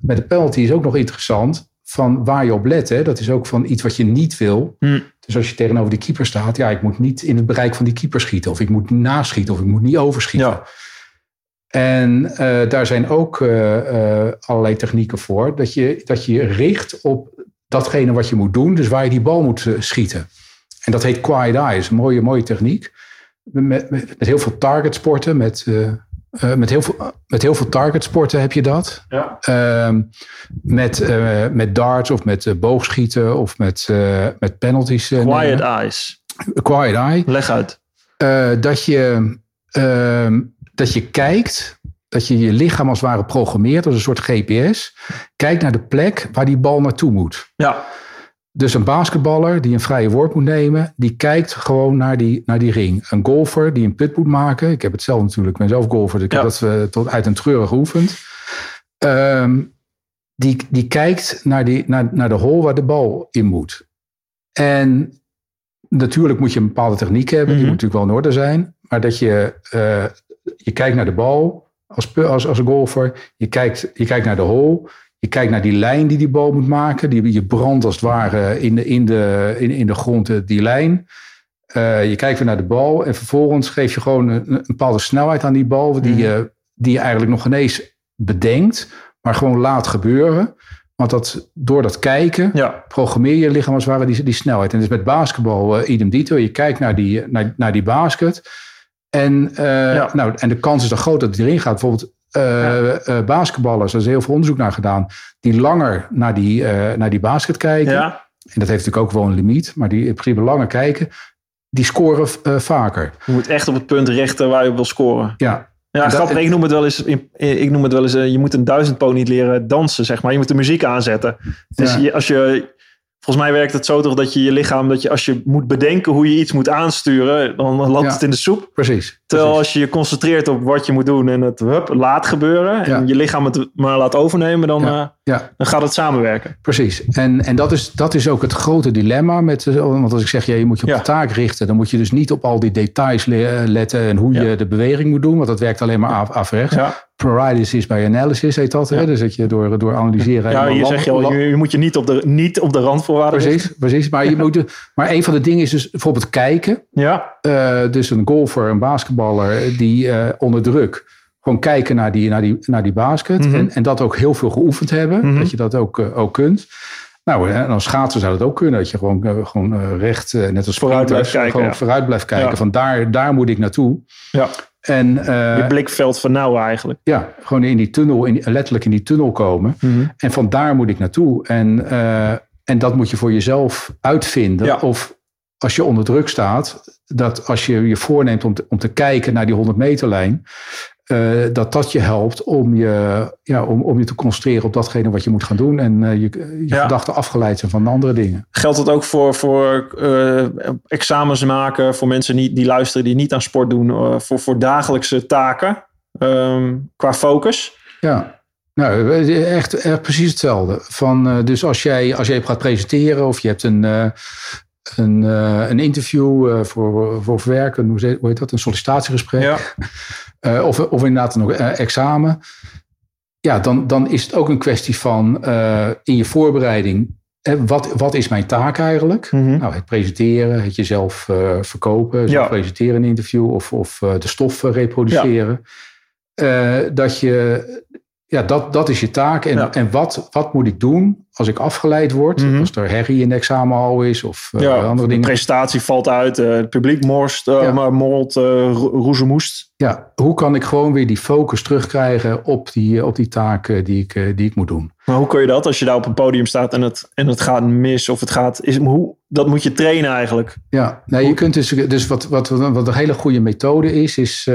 met de penalty is ook nog interessant van waar je op let. Hè? Dat is ook van iets wat je niet wil. Hm. Dus als je tegenover die keeper staat, ja, ik moet niet in het bereik van die keeper schieten. Of ik moet niet naschieten, of ik moet niet overschieten. Ja. En eh, daar zijn ook eh, eh, allerlei technieken voor. Dat je, dat je richt op datgene wat je moet doen. Dus waar je die bal moet schieten. En dat heet quiet eye. is een mooie, mooie techniek. Met, met, met heel veel target sporten. Met, eh, met, heel veel, met heel veel target sporten heb je dat. Ja. Ehm, met, eh, met darts of met eh, boogschieten of met, met penalties. Quiet eyes. Quiet eye. Leg uit. Dat, je, ehm, dat je kijkt, dat je je lichaam als het ware programmeert als een soort GPS. Kijkt naar de plek waar die bal naartoe moet. Ja. Dus een basketballer die een vrije worp moet nemen, die kijkt gewoon naar die, naar die ring. Een golfer die een put moet maken. Ik heb het zelf natuurlijk, ik ben zelf golfer, dus ik Ja. heb dat eh, tot uit een treuren geoefend. Ehm, die, die kijkt naar, die, naar, naar de hole waar de bal in moet. En natuurlijk moet je een bepaalde techniek hebben, die Mhm. moet natuurlijk wel in orde zijn. Maar dat je, eh, je kijkt naar de bal als, als, als een golfer, je kijkt, je kijkt naar de hole, je kijkt naar die lijn die die bal moet maken. Die, je brandt als het ware in de, in de, in, in de grond eh, die lijn. Eh, je kijkt weer naar de bal en vervolgens geef je gewoon een, een bepaalde snelheid aan die bal, die, Mhm. je, die je eigenlijk nog ineens bedenkt, maar gewoon laat gebeuren. Want dat, door dat kijken Ja. programmeer je lichaam als het ware die, die snelheid. En dus met basketbal eh, idem dito. Je kijkt naar die, naar, naar die basket. En, Ja. nou, en de kans is dan groot dat het erin gaat. Bijvoorbeeld eh, eh, basketballers, er is heel veel onderzoek naar gedaan. Die langer naar die, eh, naar die basket kijken. Ja. En dat heeft natuurlijk ook wel een limiet. Maar die in principe langer kijken. Die scoren vaker. Je moet echt op het punt richten waar je wil scoren. Ja, Ja, Dat- grappig. Ik noem het wel eens, ik noem het wel eens je moet een duizendpoot niet leren dansen, zeg maar. Je moet de muziek aanzetten. Dus Ja. je, als je, volgens mij werkt het zo toch dat je je lichaam, dat je als je moet bedenken hoe je iets moet aansturen, dan landt Ja. het in de soep. precies. Terwijl precies. als je je concentreert op wat je moet doen en het hup, laat gebeuren en Ja. je lichaam het maar laat overnemen, dan, Ja. eh, Ja, dan gaat het samenwerken. Precies. En, en dat, is, dat is ook het grote dilemma. Met, eh, want als ik zeg, ja, je moet je op Ja. de taak richten. Dan moet je dus niet op al die details eh, letten. En hoe Ja. je de beweging moet doen. Want dat werkt alleen maar af, afrechts. Ja, Paralysis by analysis heet dat. Hè? Dus dat je door, door analyseren... ja je zegt je je, moet je niet op de, niet op de randvoorwaarden richten. Precies, precies. Maar, je moet, maar een van de dingen is dus bijvoorbeeld kijken. Ja, Eh, dus een golfer, een basketballer, die onder druk gewoon kijken naar die, naar die, naar die basket. Mhm. en, en dat ook heel veel geoefend hebben. Mhm. Dat je dat ook, eh, ook kunt. Nou, en als schaatsen zou dat ook kunnen. Dat je gewoon, eh, gewoon eh, recht, net als Vooruit blijft kijken, gewoon ja. vooruit blijft kijken. Ja. Van daar, daar moet ik naartoe. ja. En je blikveld vernauwen eigenlijk. ja, gewoon in die tunnel, in, letterlijk in die tunnel komen. En van daar moet ik naartoe. En, en dat moet je voor jezelf uitvinden. Ja. Of als je onder druk staat, dat als je je voorneemt om te, om te kijken naar die 100 meterlijn. Eh, dat dat je helpt om je, ja, om, om je te concentreren op datgene wat je moet gaan doen. En eh, je, je Ja. gedachten afgeleid zijn van andere dingen. Geldt dat ook voor, voor eh, examens maken, voor mensen die, die luisteren die niet aan sport doen, voor, voor dagelijkse taken ehm, qua focus? Ja, nou, echt, echt precies hetzelfde. Van, dus als jij, als jij gaat presenteren of je hebt een, een, een interview voor, voor werk, hoe heet dat, een sollicitatiegesprek, Ja, eh, of, of inderdaad nog eh, examen. Ja, dan, dan is het ook een kwestie van eh, in je voorbereiding, eh, wat, wat is mijn taak eigenlijk? Mhm. Nou, het presenteren, het jezelf verkopen, zelf Ja. presenteren in een interview of, of de stof reproduceren. Dat je, ja, dat, dat is je taak. En, Ja. en wat, wat moet ik doen als ik afgeleid word? Mhm. Als er herrie in de examenhal is of ja andere de dingen. presentatie valt uit, eh, het publiek morst, eh, Ja. maar morrelt, ro- roezemoest. Ja, hoe kan ik gewoon weer die focus terugkrijgen op die, op die taken die ik, die ik moet doen? Maar hoe kun je dat als je daar op een podium staat en het, en het gaat mis of het gaat... Is, hoe, dat moet je trainen eigenlijk. Ja, nou, je kunt dus, dus wat, wat, wat een hele goede methode is, is,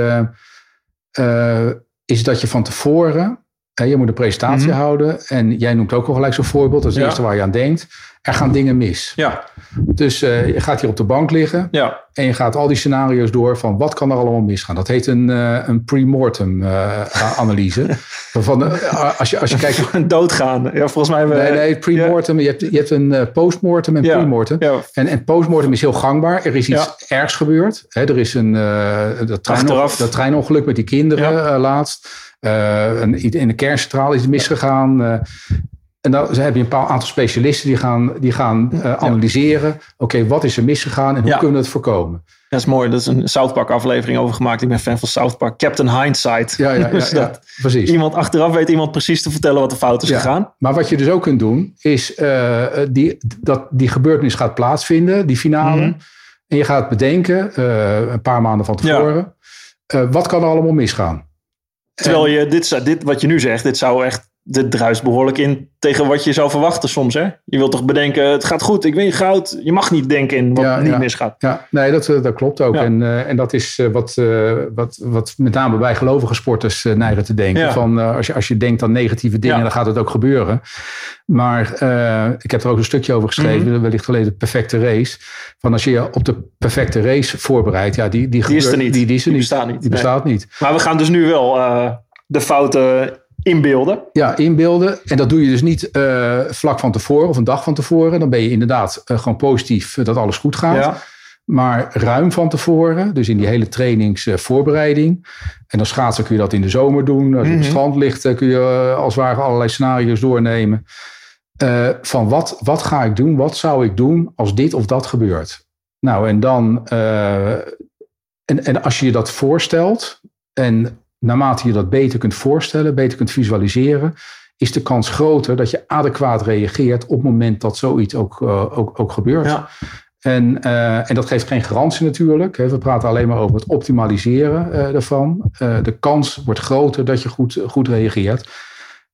is dat je van tevoren, je moet een presentatie Mhm. houden en jij noemt ook al gelijk zo'n voorbeeld, dat is het Ja. eerste waar je aan denkt. Er gaan dingen mis. Ja, Dus eh, je gaat hier op de bank liggen ja. en je gaat al die scenario's door van wat kan er allemaal misgaan. Dat heet een, eh, een pre-mortem eh, analyse. Van, als, je, als je kijkt, Doodgaan. Ja, volgens mij... we- nee, nee, pre-mortem, je, hebt, je hebt een postmortem en Ja. pre-mortem. Ja, En, en postmortem is heel gangbaar. Er is iets ergs gebeurd. Hè, er is een dat, trein, dat treinongeluk met die kinderen Ja. laatst. Eh, een, in de kerncentrale is het misgegaan. eh, en dan heb je een paar aantal specialisten die gaan, die gaan eh, analyseren. Oké, wat is er misgegaan en hoe kunnen we het voorkomen? dat is mooi. Dat is een South Park aflevering over gemaakt. Ik ben fan van South Park. Captain Hindsight. Ja, ja, ja, Dus ja, precies. Iemand achteraf weet iemand precies te vertellen wat er fout is gegaan. Maar wat je dus ook kunt doen, is die, dat die gebeurtenis gaat plaatsvinden, die finale. Mhm. En je gaat bedenken, een paar maanden van tevoren, wat kan er allemaal misgaan? Terwijl je dit, dit, wat je nu zegt, dit zou echt, dit druist behoorlijk in tegen wat je zou verwachten soms. Hè? Je wilt toch bedenken, het gaat goed, ik win goud. Je mag niet denken in wat Ja, niet ja. misgaat. Ja, nee, dat, eh, dat klopt ook. Ja. En, eh, en dat is eh, wat, wat, wat met name bij gelovige sporters neigen te denken. Van, als, je, als je denkt aan negatieve dingen, dan gaat het ook gebeuren. Maar ik heb er ook een stukje over geschreven, Mhm. wellicht geleden, de perfecte race. Van als je je op de perfecte race voorbereidt, ja, die, die, Die is er niet. Die, die is er Die niet. bestaat niet. Die Nee. bestaat niet. Maar we gaan dus nu wel de fouten inbeelden. Ja, inbeelden. En dat doe je dus niet eh, vlak van tevoren of een dag van tevoren. Dan ben je inderdaad eh, gewoon positief eh, dat alles goed gaat. Ja. Maar ruim van tevoren, dus in die hele trainingsvoorbereiding. en als schaatser kun je dat in de zomer doen. Als je op Mhm. het strand ligt, kun je als het ware allerlei scenario's doornemen. Van wat, wat ga ik doen? Wat zou ik doen als dit of dat gebeurt? Nou, en dan. en, en als je je dat voorstelt. en naarmate je dat beter kunt voorstellen, beter kunt visualiseren. is de kans groter dat je adequaat reageert op het moment dat zoiets ook, eh, ook, ook gebeurt. Ja. En, eh, en dat geeft geen garantie natuurlijk. We praten alleen maar over het optimaliseren eh, daarvan. De kans wordt groter dat je goed, goed reageert.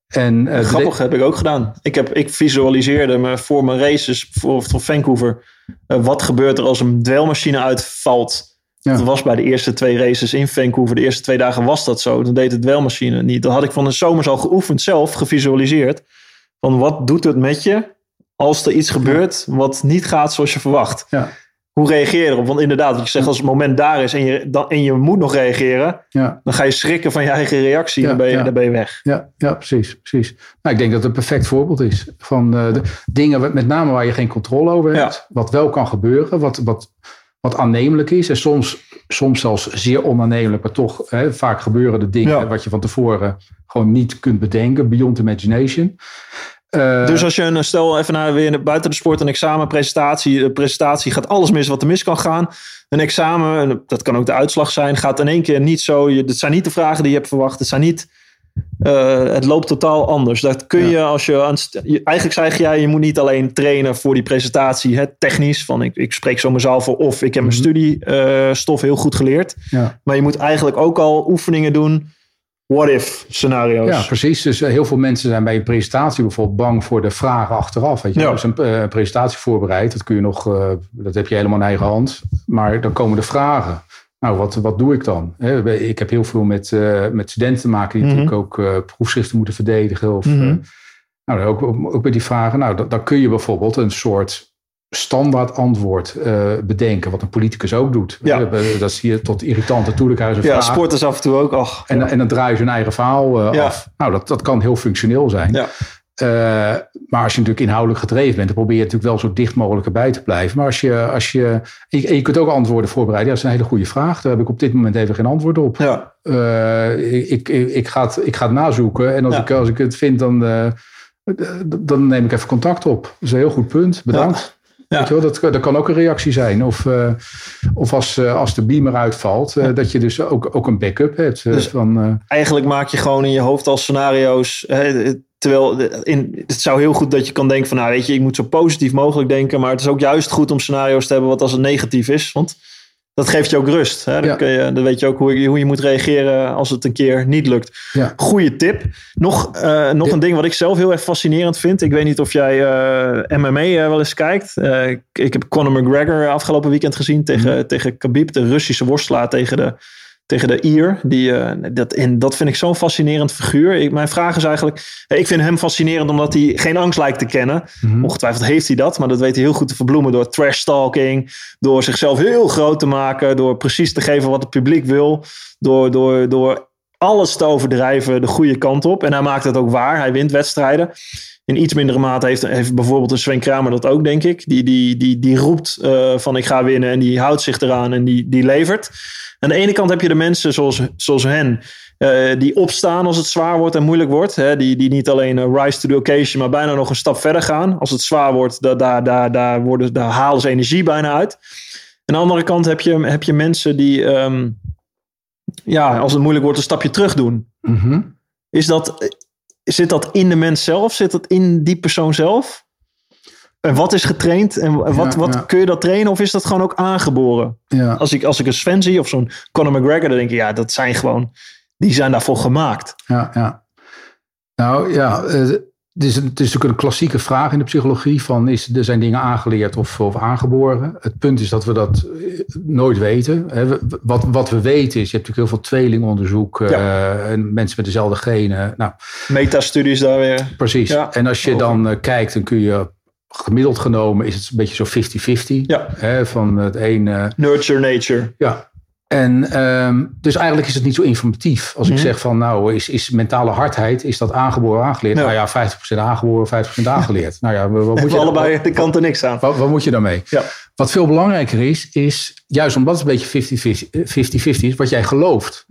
En, de- Grappig heb ik ook gedaan. Ik, heb, ik visualiseerde me voor mijn races voor, voor Vancouver. wat gebeurt er als een dweilmachine uitvalt? Ja. Dat was bij de eerste twee races in Vancouver. De eerste twee dagen was dat zo. Dan deed de dweilmachine niet. Dat had ik van de zomers al geoefend, zelf gevisualiseerd. Van wat doet het met je als er iets gebeurt wat niet gaat zoals je verwacht? Ja. Hoe reageer je erop? Want inderdaad, wat je zegt, als het moment daar is en je, dan, en je moet nog reageren, ja, dan ga je schrikken van je eigen reactie en dan, ben je, dan ben je weg. ja, ja, precies. precies. Nou, ik denk dat het een perfect voorbeeld is van eh, de dingen, met name waar je geen controle over hebt. Wat wel kan gebeuren, wat, wat, wat aannemelijk is. En soms, soms zelfs zeer onaannemelijk, maar toch hè, vaak gebeuren de dingen Ja. wat je van tevoren gewoon niet kunt bedenken. Beyond imagination. Eh, Dus als je een stel even naar weer buiten de sport, een examen, presentatie, presentatie gaat alles mis wat er mis kan gaan. Een examen, en dat kan ook de uitslag zijn, gaat in één keer niet zo. Je, het zijn niet de vragen die je hebt verwacht. Het zijn niet. Eh, het loopt totaal anders. Dat kun je als je, aan, st- je- Eigenlijk zeg jij, je moet niet alleen trainen voor die presentatie, hè, technisch. Van ik, ik spreek zo mezelf voor of ik heb mijn Mhm. studiestof heel goed geleerd. ja. Maar je moet eigenlijk ook al oefeningen doen. What if scenario's. Ja, precies. Dus eh, heel veel mensen zijn bij een presentatie bijvoorbeeld bang voor de vragen achteraf. Weet je, Ja. Dus een eh, presentatie voorbereid, dat kun je nog, dat heb je helemaal in eigen hand. Maar dan komen de vragen. Nou, wat, wat doe ik dan? Ik heb heel veel met, eh, met studenten te maken die Mhm. natuurlijk ook eh, proefschriften moeten verdedigen. Of, Mhm. eh, nou, ook, ook bij die vragen. Nou, dan, dan kun je bijvoorbeeld een soort standaard antwoord bedenken, wat een politicus ook doet. Ja. Dat zie je tot irritante toe. Dan krijgen ze een Ja, vraag. sporters af en toe ook. Och, En, en dan draaien ze hun eigen verhaal eh, Ja. af. Nou, dat, dat kan heel functioneel zijn. Ja. Eh, maar als je natuurlijk inhoudelijk gedreven bent, dan probeer je natuurlijk wel zo dicht mogelijk erbij te blijven. Maar als je, als je, en je, en je kunt ook antwoorden voorbereiden. Ja, dat is een hele goede vraag. Daar heb ik op dit moment even geen antwoord op. ja. Eh, ik, ik, ik, ga het, ik ga het nazoeken. En als, Ja. ik, als ik het vind, dan, eh, dan neem ik even contact op. Dat is een heel goed punt. Bedankt. Ja. Weet je wel, dat, dat kan ook een reactie zijn. Of, of als, als de beamer uitvalt, eh, dat je dus ook, ook een backup hebt. Dus- van, Eigenlijk maak je gewoon in je hoofd al scenario's. Terwijl in, het zou heel goed dat je kan denken van... nou weet je, ik moet zo positief mogelijk denken. Maar het is ook juist goed om scenario's te hebben wat als het negatief is. Want dat geeft je ook rust. Hè? Dan, Ja. kun je, dan weet je ook hoe je, hoe je moet reageren als het een keer niet lukt. ja. Goeie tip. Nog, eh, nog Ja. een ding wat ik zelf heel erg fascinerend vind. Ik weet niet of jij eh, MMA eh, wel eens kijkt. Ik, heb Conor McGregor afgelopen weekend gezien tegen, Mhm. tegen Khabib, de Russische worstelaar tegen de, tegen de Ier. Die, eh, dat, en dat vind ik zo'n fascinerend figuur. Ik, mijn vraag is eigenlijk... eh, Ik vind hem fascinerend omdat hij geen angst lijkt te kennen. Mhm. Ongetwijfeld heeft hij dat, maar dat weet hij heel goed te verbloemen door trash talking, door zichzelf heel groot te maken, door precies te geven wat het publiek wil, door, door, door alles te overdrijven de goede kant op. En hij maakt het ook waar, hij wint wedstrijden. In iets mindere mate heeft, heeft bijvoorbeeld een Sven Kramer dat ook, denk ik. Die, die, die, die roept eh, van ik ga winnen en die houdt zich eraan en die, die levert. Aan de ene kant heb je de mensen zoals, zoals hen, eh, die opstaan als het zwaar wordt en moeilijk wordt. Hè? Die, die niet alleen eh, rise to the occasion, maar bijna nog een stap verder gaan. Als het zwaar wordt, daar, daar, daar, daar, worden, daar halen ze energie bijna uit. Aan de andere kant heb je, heb je mensen die, ehm, ja, als het moeilijk wordt, een stapje terug doen. Mhm. Is dat, zit dat in de mens zelf? Zit dat in die persoon zelf? En wat is getraind? En wat, Ja, wat ja. kun je dat trainen? Of is dat gewoon ook aangeboren? ja. Als ik, als ik een Sven zie of zo'n Conor McGregor, dan denk ik, ja, dat zijn gewoon, die zijn daarvoor gemaakt. Ja, ja. Nou ja, eh, het is, een- het is natuurlijk een klassieke vraag in de psychologie van is, er zijn dingen aangeleerd of, of aangeboren. Het punt is dat we dat eh, nooit weten. Wat, wat we weten is, je hebt natuurlijk heel veel tweelingonderzoek eh, en mensen met dezelfde genen. Nou, Metastudies daar weer. precies. Ja, en als je dan eh, kijkt, dan kun je gemiddeld genomen is het een beetje zo 50-50. Ja. Hè, van het een eh, Nurture nature. ja. En ehm, dus eigenlijk is het niet zo informatief. Als ik zeg van nou, is, is mentale hardheid, is dat aangeboren aangeleerd? Ja. Nou ja, 50% aangeboren, 50% aangeleerd. Nou ja, wat moet, je allebei wat, de kant er niks aan. wat, wat moet je daarmee? Ja. Wat veel belangrijker is, is juist omdat het een beetje 50-50 50-50 is, wat jij gelooft.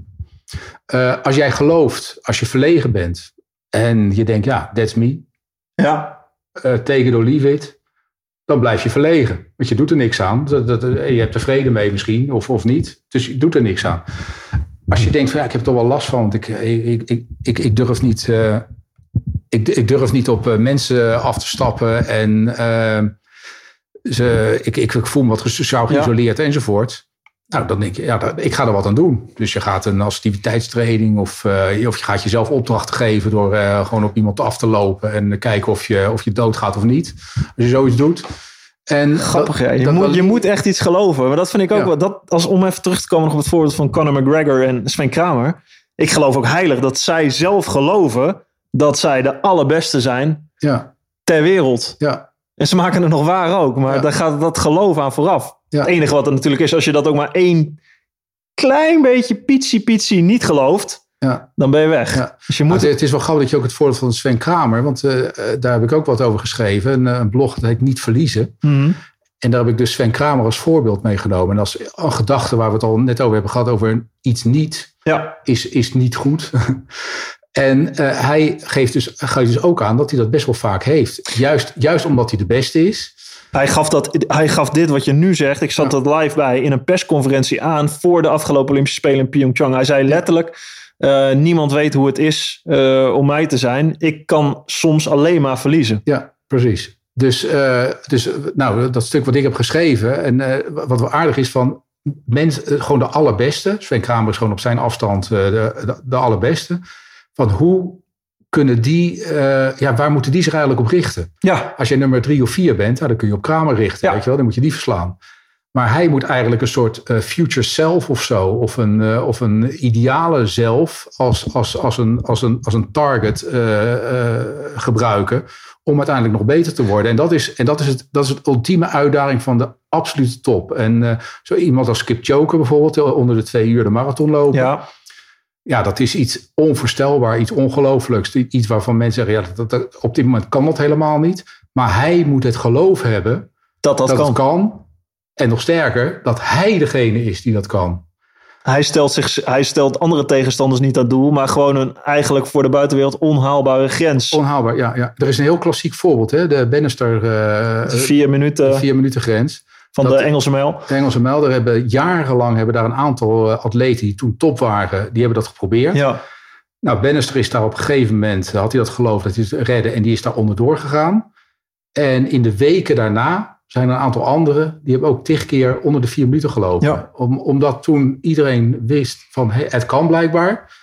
Eh, als jij gelooft, als je verlegen bent en je denkt, ja, that's me, Ja, eh take it or leave it, dan blijf je verlegen. Want je doet er niks aan. Dat, dat, je hebt er vrede mee misschien, of, of niet. Dus je doet er niks aan. Als je denkt van ja, ik heb er toch wel last van, want ik, ik, ik, ik, ik durf niet. eh, ik, ik durf niet op eh, mensen af te stappen en eh, ze, ik, ik, ik voel me wat sociaal Ja. geïsoleerd enzovoort. Nou, dan denk je, ja, ik ga er wat aan doen. Dus je gaat een assertiviteitstraining of, eh, of je gaat jezelf opdrachten geven door eh, gewoon op iemand af te lopen en kijken of je, of je doodgaat of niet. Als je zoiets doet. En grappig. dat- ja. Je, dat- moet, dat- je moet echt iets geloven. Maar dat vind ik ook Ja. wel. Dat, als, om even terug te komen nog op het voorbeeld van Conor McGregor en Sven Kramer. Ik geloof ook heilig dat zij zelf geloven dat zij de allerbeste zijn Ja, ter wereld. ja, En ze maken het nog waar ook. Maar daar gaat dat geloof aan vooraf. Ja. Het enige wat er natuurlijk is, als je dat ook maar één klein beetje pitsie pitsie niet gelooft, ja. dan ben je weg. Ja. Dus je Maar moet... het, het is wel grappig dat je ook het voorbeeld van Sven Kramer, want eh, eh, daar heb ik ook wat over geschreven. Een, eh, een blog dat heet Niet Verliezen. Mhm. En daar heb ik dus Sven Kramer als voorbeeld meegenomen. En als een gedachte waar we het al net over hebben gehad, over iets niet, Ja, is, is niet goed. en eh, hij geeft dus, geeft dus ook aan dat hij dat best wel vaak heeft. Juist, juist omdat hij de beste is. Hij gaf, dat, hij gaf dit wat je nu zegt. Ik zat Ja. dat live bij in een persconferentie aan voor de afgelopen Olympische Spelen in Pyeongchang. Hij zei letterlijk: eh, Niemand weet hoe het is eh, om mij te zijn. Ik kan soms alleen maar verliezen. Ja, precies. Dus, eh, dus nou, dat stuk wat ik heb geschreven. En wat wel aardig is van mensen, gewoon de allerbeste. Sven Kramer is gewoon op zijn afstand de, de, de allerbeste. Van hoe kunnen die, eh, ja, waar moeten die zich eigenlijk op richten? Ja, Als jij nummer drie of vier bent, nou, dan kun je op Kramer richten. Ja. Weet je wel? Dan moet je die verslaan. Maar hij moet eigenlijk een soort uh, future self of zo, of een, uh, of een ideale zelf als, als, als, een, als, een, als een target gebruiken om uiteindelijk nog beter te worden. En dat is, en dat is, het, dat is het ultieme uitdaging van de absolute top. En zo iemand als Skip Joker bijvoorbeeld, onder de twee uur de marathon lopen. Ja. Ja, dat is iets onvoorstelbaar, iets ongelooflijks. Iets waarvan mensen zeggen, ja, dat, dat, op dit moment kan dat helemaal niet. Maar hij moet het geloof hebben dat dat, dat kan. het kan. En nog sterker, dat hij degene is die dat kan. Hij stelt, zich, hij stelt andere tegenstanders niet dat doel, maar gewoon een eigenlijk voor de buitenwereld onhaalbare grens. Onhaalbaar, ja. ja. Er is een heel klassiek voorbeeld, hè? de Bannister uh, vier, minuten, vier minuten grens. Van dat, de Engelse mijl. De Engelse mijl, daar hebben jarenlang hebben daar een aantal atleten die toen top waren, die hebben dat geprobeerd. Ja. Nou, Bannister is daar op een gegeven moment, had hij dat geloof dat hij het redde en die is daar onderdoor gegaan. En in de weken daarna zijn er een aantal anderen die hebben ook tig keer onder de vier minuten gelopen. Ja. Om, omdat toen iedereen wist van hey, het kan blijkbaar.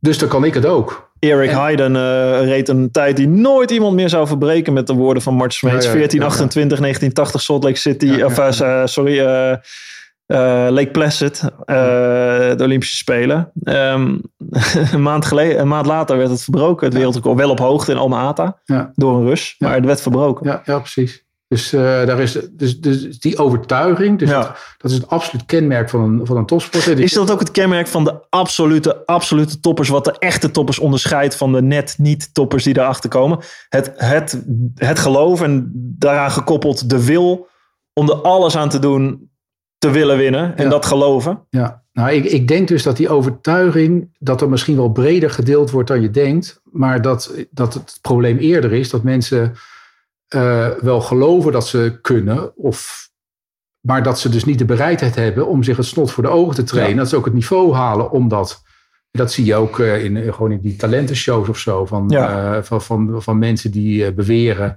Dus dan kan ik het ook. Erik En- Hayden eh, reed een tijd die nooit iemand meer zou verbreken met de woorden van Mart Smeets. Ja, ja, ja, 1428, 1980 Salt Lake City. Ja, ja, of, eh, sorry, eh, eh, Lake Placid, eh, de Olympische Spelen. Ehm, een, maand geleden, een maand later werd het verbroken. Het wereldrecord wel op hoogte in Ja. door een Rus. Ja. Maar het werd verbroken. Ja, ja precies. Dus, eh, daar is, dus, dus die overtuiging, dus Ja. dat, dat is het absoluut kenmerk van een, van een topsporter. Is dat ook het kenmerk van de absolute, absolute toppers? Wat de echte toppers onderscheidt van de net niet toppers die daarachter komen? Het, het, het geloof en daaraan gekoppeld de wil om er alles aan te doen te willen winnen. En Ja. dat geloven. Ja, nou, ik, ik denk dus dat die overtuiging, dat er misschien wel breder gedeeld wordt dan je denkt, maar dat, dat het probleem eerder is dat mensen eh, wel geloven dat ze kunnen, of, maar dat ze dus niet de bereidheid hebben om zich het snot voor de ogen te trainen. Ja. Dat ze ook het niveau halen om dat. Dat zie je ook eh, in, gewoon in die talentenshows of zo. Van, Ja. eh, van, van, van mensen die beweren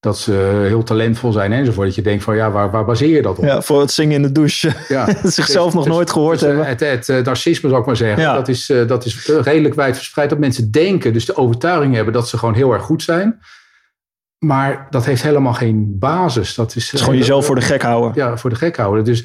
dat ze heel talentvol zijn enzovoort. Dat je denkt van ja, waar, waar baseer je dat op? Ja, voor het zingen in de douche. Ja. Zichzelf nog nooit gehoord dus, hebben. Het, het, narcisme zou ik maar zeggen. Ja. Dat, is, dat is redelijk wijdverspreid. Dat mensen denken, dus de overtuiging hebben dat ze gewoon heel erg goed zijn. Maar dat heeft helemaal geen basis. Dat is, gewoon jezelf voor de gek houden. Ja, voor de gek houden. Dus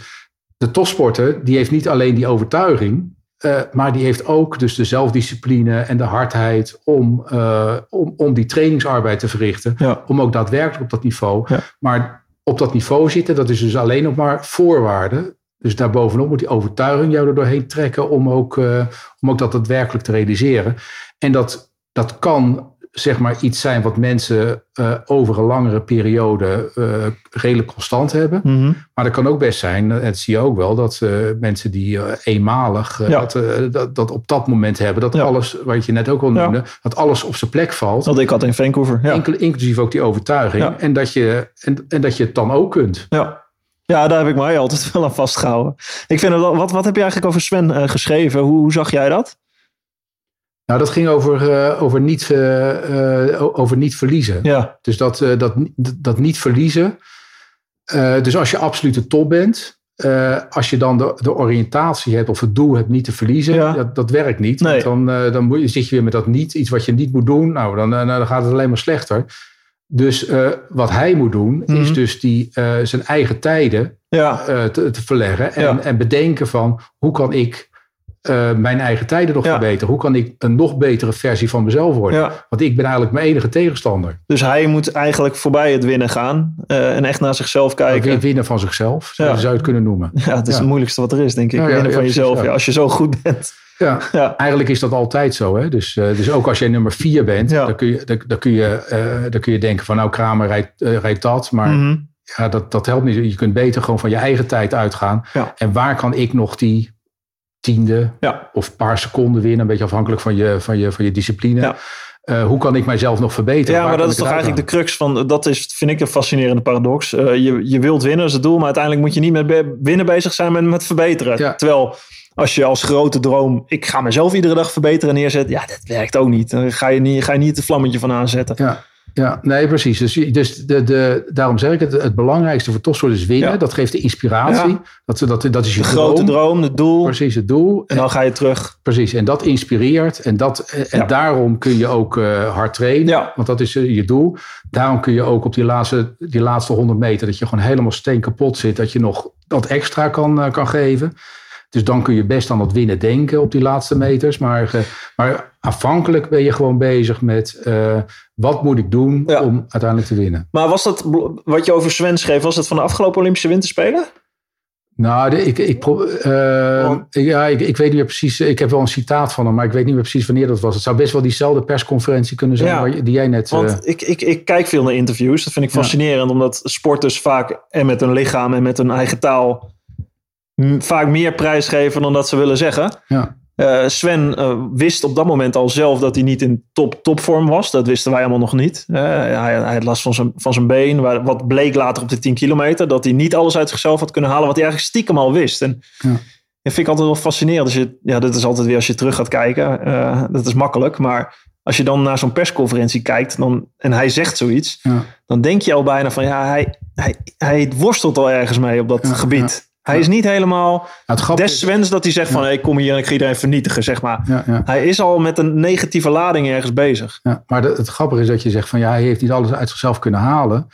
de topsporter, die heeft niet alleen die overtuiging. eh, maar die heeft ook dus de zelfdiscipline en de hardheid om, eh, om, om die trainingsarbeid te verrichten. Ja. Om ook daadwerkelijk op dat niveau. Ja. Maar op dat niveau zitten, dat is dus alleen nog maar voorwaarde. Dus daarbovenop moet die overtuiging jou er doorheen trekken om ook, eh, om ook dat daadwerkelijk te realiseren. En dat, dat kan zeg maar iets zijn wat mensen eh, over een langere periode eh, redelijk constant hebben. Mhm. Maar dat kan ook best zijn, en dat zie je ook wel, dat eh, mensen die eh, eenmalig eh, Ja. dat, eh, dat, dat op dat moment hebben, dat Ja. alles, wat je net ook al Ja. noemde, dat alles op zijn plek valt. Dat ik had in Vancouver. Inclusief ook die overtuiging. En, dat je, en, en dat je het dan ook kunt. Ja. ja, daar heb ik mij altijd wel aan vastgehouden. Ik vind het wel, wat, wat heb je eigenlijk over Sven eh, geschreven? Hoe, hoe zag jij dat? Nou, dat ging over, eh, over, niet, eh, eh, over niet verliezen. Ja, Dus dat, dat, dat niet verliezen. Dus als je absolute top bent, als je dan de, de oriëntatie hebt of het doel hebt niet te verliezen, Ja. dat, dat werkt niet. Nee. Want dan, dan moet je, zit je weer met dat niet, iets wat je niet moet doen. Nou, dan, nou, dan gaat het alleen maar slechter. Dus wat hij moet doen, Mhm. is dus die, zijn eigen tijden ja, te, te verleggen. En, Ja. en bedenken van hoe kan ik eh, mijn eigen tijden nog Ja. verbeteren? Hoe kan ik een nog betere versie van mezelf worden? ja. Want ik ben eigenlijk mijn enige tegenstander. Dus hij moet eigenlijk voorbij het winnen gaan. eh, en echt naar zichzelf kijken. Win- Winnen van zichzelf, zou Ja. zou je het kunnen noemen. Ja, het is het moeilijkste wat er is, denk ik. Winnen van precies, jezelf. als je zo goed bent. Ja. Eigenlijk is dat altijd zo. Hè? Dus, eh, dus ook als jij nummer vier bent, dan, kun je, dan, dan kun je, dan kun je denken van nou Kramer rijdt, rijdt dat. Maar Mhm. ja, dat, dat helpt niet. Je kunt beter gewoon van je eigen tijd uitgaan. En waar kan ik nog die tiende ja. of paar seconden winnen? Een beetje afhankelijk van je, van je, van je discipline. Ja. Eh, hoe kan ik mijzelf nog verbeteren? Ja, maar dat is toch eigenlijk de crux van, dat is, vind ik een fascinerende paradox. Eh, je, je wilt winnen, is het doel, maar uiteindelijk moet je niet met be- winnen bezig zijn, maar met verbeteren. Ja. Terwijl als je als grote droom, ik ga mezelf iedere dag verbeteren neerzet, ja, dat werkt ook niet. Dan ga je niet, ga je niet het vlammetje van aanzetten. Ja. Ja, nee, precies. Dus, dus de, de, daarom zeg ik het, het belangrijkste voor topsport is winnen. Ja. Dat geeft de inspiratie. Ja. Dat, dat, dat is je De grote droom, het doel. Precies, het doel. En dan ga je terug. Precies, en dat inspireert. En, dat, en Ja. daarom kun je ook eh, hard trainen. Ja. Want dat is eh, je doel. Daarom kun je ook op die laatste, die laatste 100 meter... dat je gewoon helemaal steen kapot zit. Dat je nog dat extra kan, eh, kan geven. Dus dan kun je best aan dat winnen denken op die laatste meters. Maar, eh, maar afhankelijk ben je gewoon bezig met... eh, wat moet ik doen Ja. om uiteindelijk te winnen? Maar was dat wat je over Sven schreef, was dat van de afgelopen Olympische Winterspelen? Nou, de- ik, ik, eh, Want- ja, ik, ik weet niet meer precies. Ik heb wel een citaat van hem, maar ik weet niet meer precies wanneer dat was. Het zou best wel diezelfde persconferentie kunnen zijn Ja. waar die jij net. Want ik, ik, ik kijk veel naar interviews. Dat vind ik Ja. fascinerend, omdat sporters vaak en met hun lichaam en met hun eigen taal vaak meer prijs geven dan dat ze willen zeggen. ja, Eh, Sven eh, wist op dat moment al zelf dat hij niet in top, topvorm was. Dat wisten wij allemaal nog niet. Eh, hij, hij had last van zijn, van zijn been. Waar, wat bleek later op de 10 kilometer. Dat hij niet alles uit zichzelf had kunnen halen. Wat hij eigenlijk stiekem al wist. En Ja. dat vind ik altijd wel fascinerend. Als je, ja, dat is altijd weer als je terug gaat kijken. dat is makkelijk. Maar als je dan naar zo'n persconferentie kijkt. Dan, en hij zegt zoiets. ja, Dan denk je al bijna van ja, hij, hij, hij worstelt al ergens mee op dat Ja, gebied. Hij is niet helemaal grappige des Svens dat hij zegt van... Ja. Hey, ik kom hier en ik ga iedereen vernietigen, zeg maar. ja, ja, Hij is al met een negatieve lading ergens bezig. ja. Maar de- het grappige is dat je zegt van ja, hij heeft niet alles uit zichzelf kunnen halen.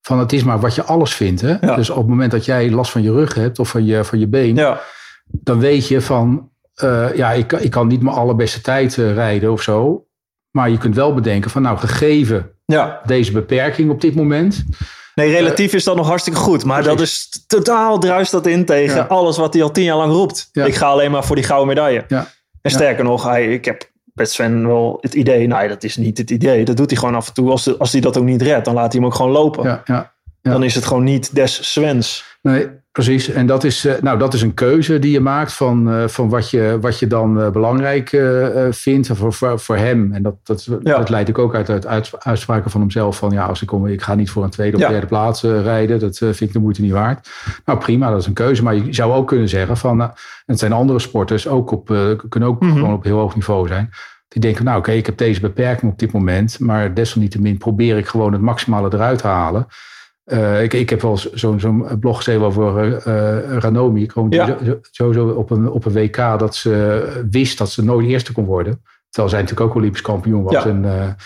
Van het is maar wat je alles vindt. Hè? Ja. Dus op het moment dat jij last van je rug hebt of van je, van je been, Ja, dan weet je van eh, ja, ik, kan- ik kan niet mijn allerbeste tijd eh, rijden of zo. Maar je kunt wel bedenken van nou, gegeven ja. deze beperking op dit moment. Nee, relatief is dat nog hartstikke goed. Maar dat is totaal druist dat in tegen Ja. alles wat hij al tien jaar lang roept. Ja. Ik ga alleen maar voor die gouden medaille. Ja. En sterker nog, hij, ik heb met Sven wel het idee... Nee, dat is niet het idee. Dat doet hij gewoon af en toe. Als, de, als hij dat ook niet redt, dan laat hij hem ook gewoon lopen. Ja, ja. ja. Dan is het gewoon niet des Svens. Nee, precies. En dat is, eh, nou, dat is een keuze die je maakt van, eh, van wat, je, wat je dan eh, belangrijk vindt voor, voor, voor hem. En dat, dat, Ja. dat leidt ook ook uit, uit uits- uitspraken van hemzelf. Van ja, als ik kom, ik ga niet voor een tweede of Ja. derde plaats rijden. Dat vind ik de moeite niet waard. Nou prima, dat is een keuze. Maar je zou ook kunnen zeggen van, nou, het zijn andere sporters, ook op, kunnen ook Mhm. gewoon op heel hoog niveau zijn. Die denken, nou oké, ik heb deze beperking op dit moment. Maar desalniettemin probeer ik gewoon het maximale eruit te halen. Eh, ik, ik heb wel zo'n zo'n blog geschreven over eh, Ranomi. Gewoon Ja. sowieso op een, op een WK dat ze wist dat ze nooit eerste kon worden. Terwijl zij natuurlijk ook Olympisch kampioen was. Ja. En,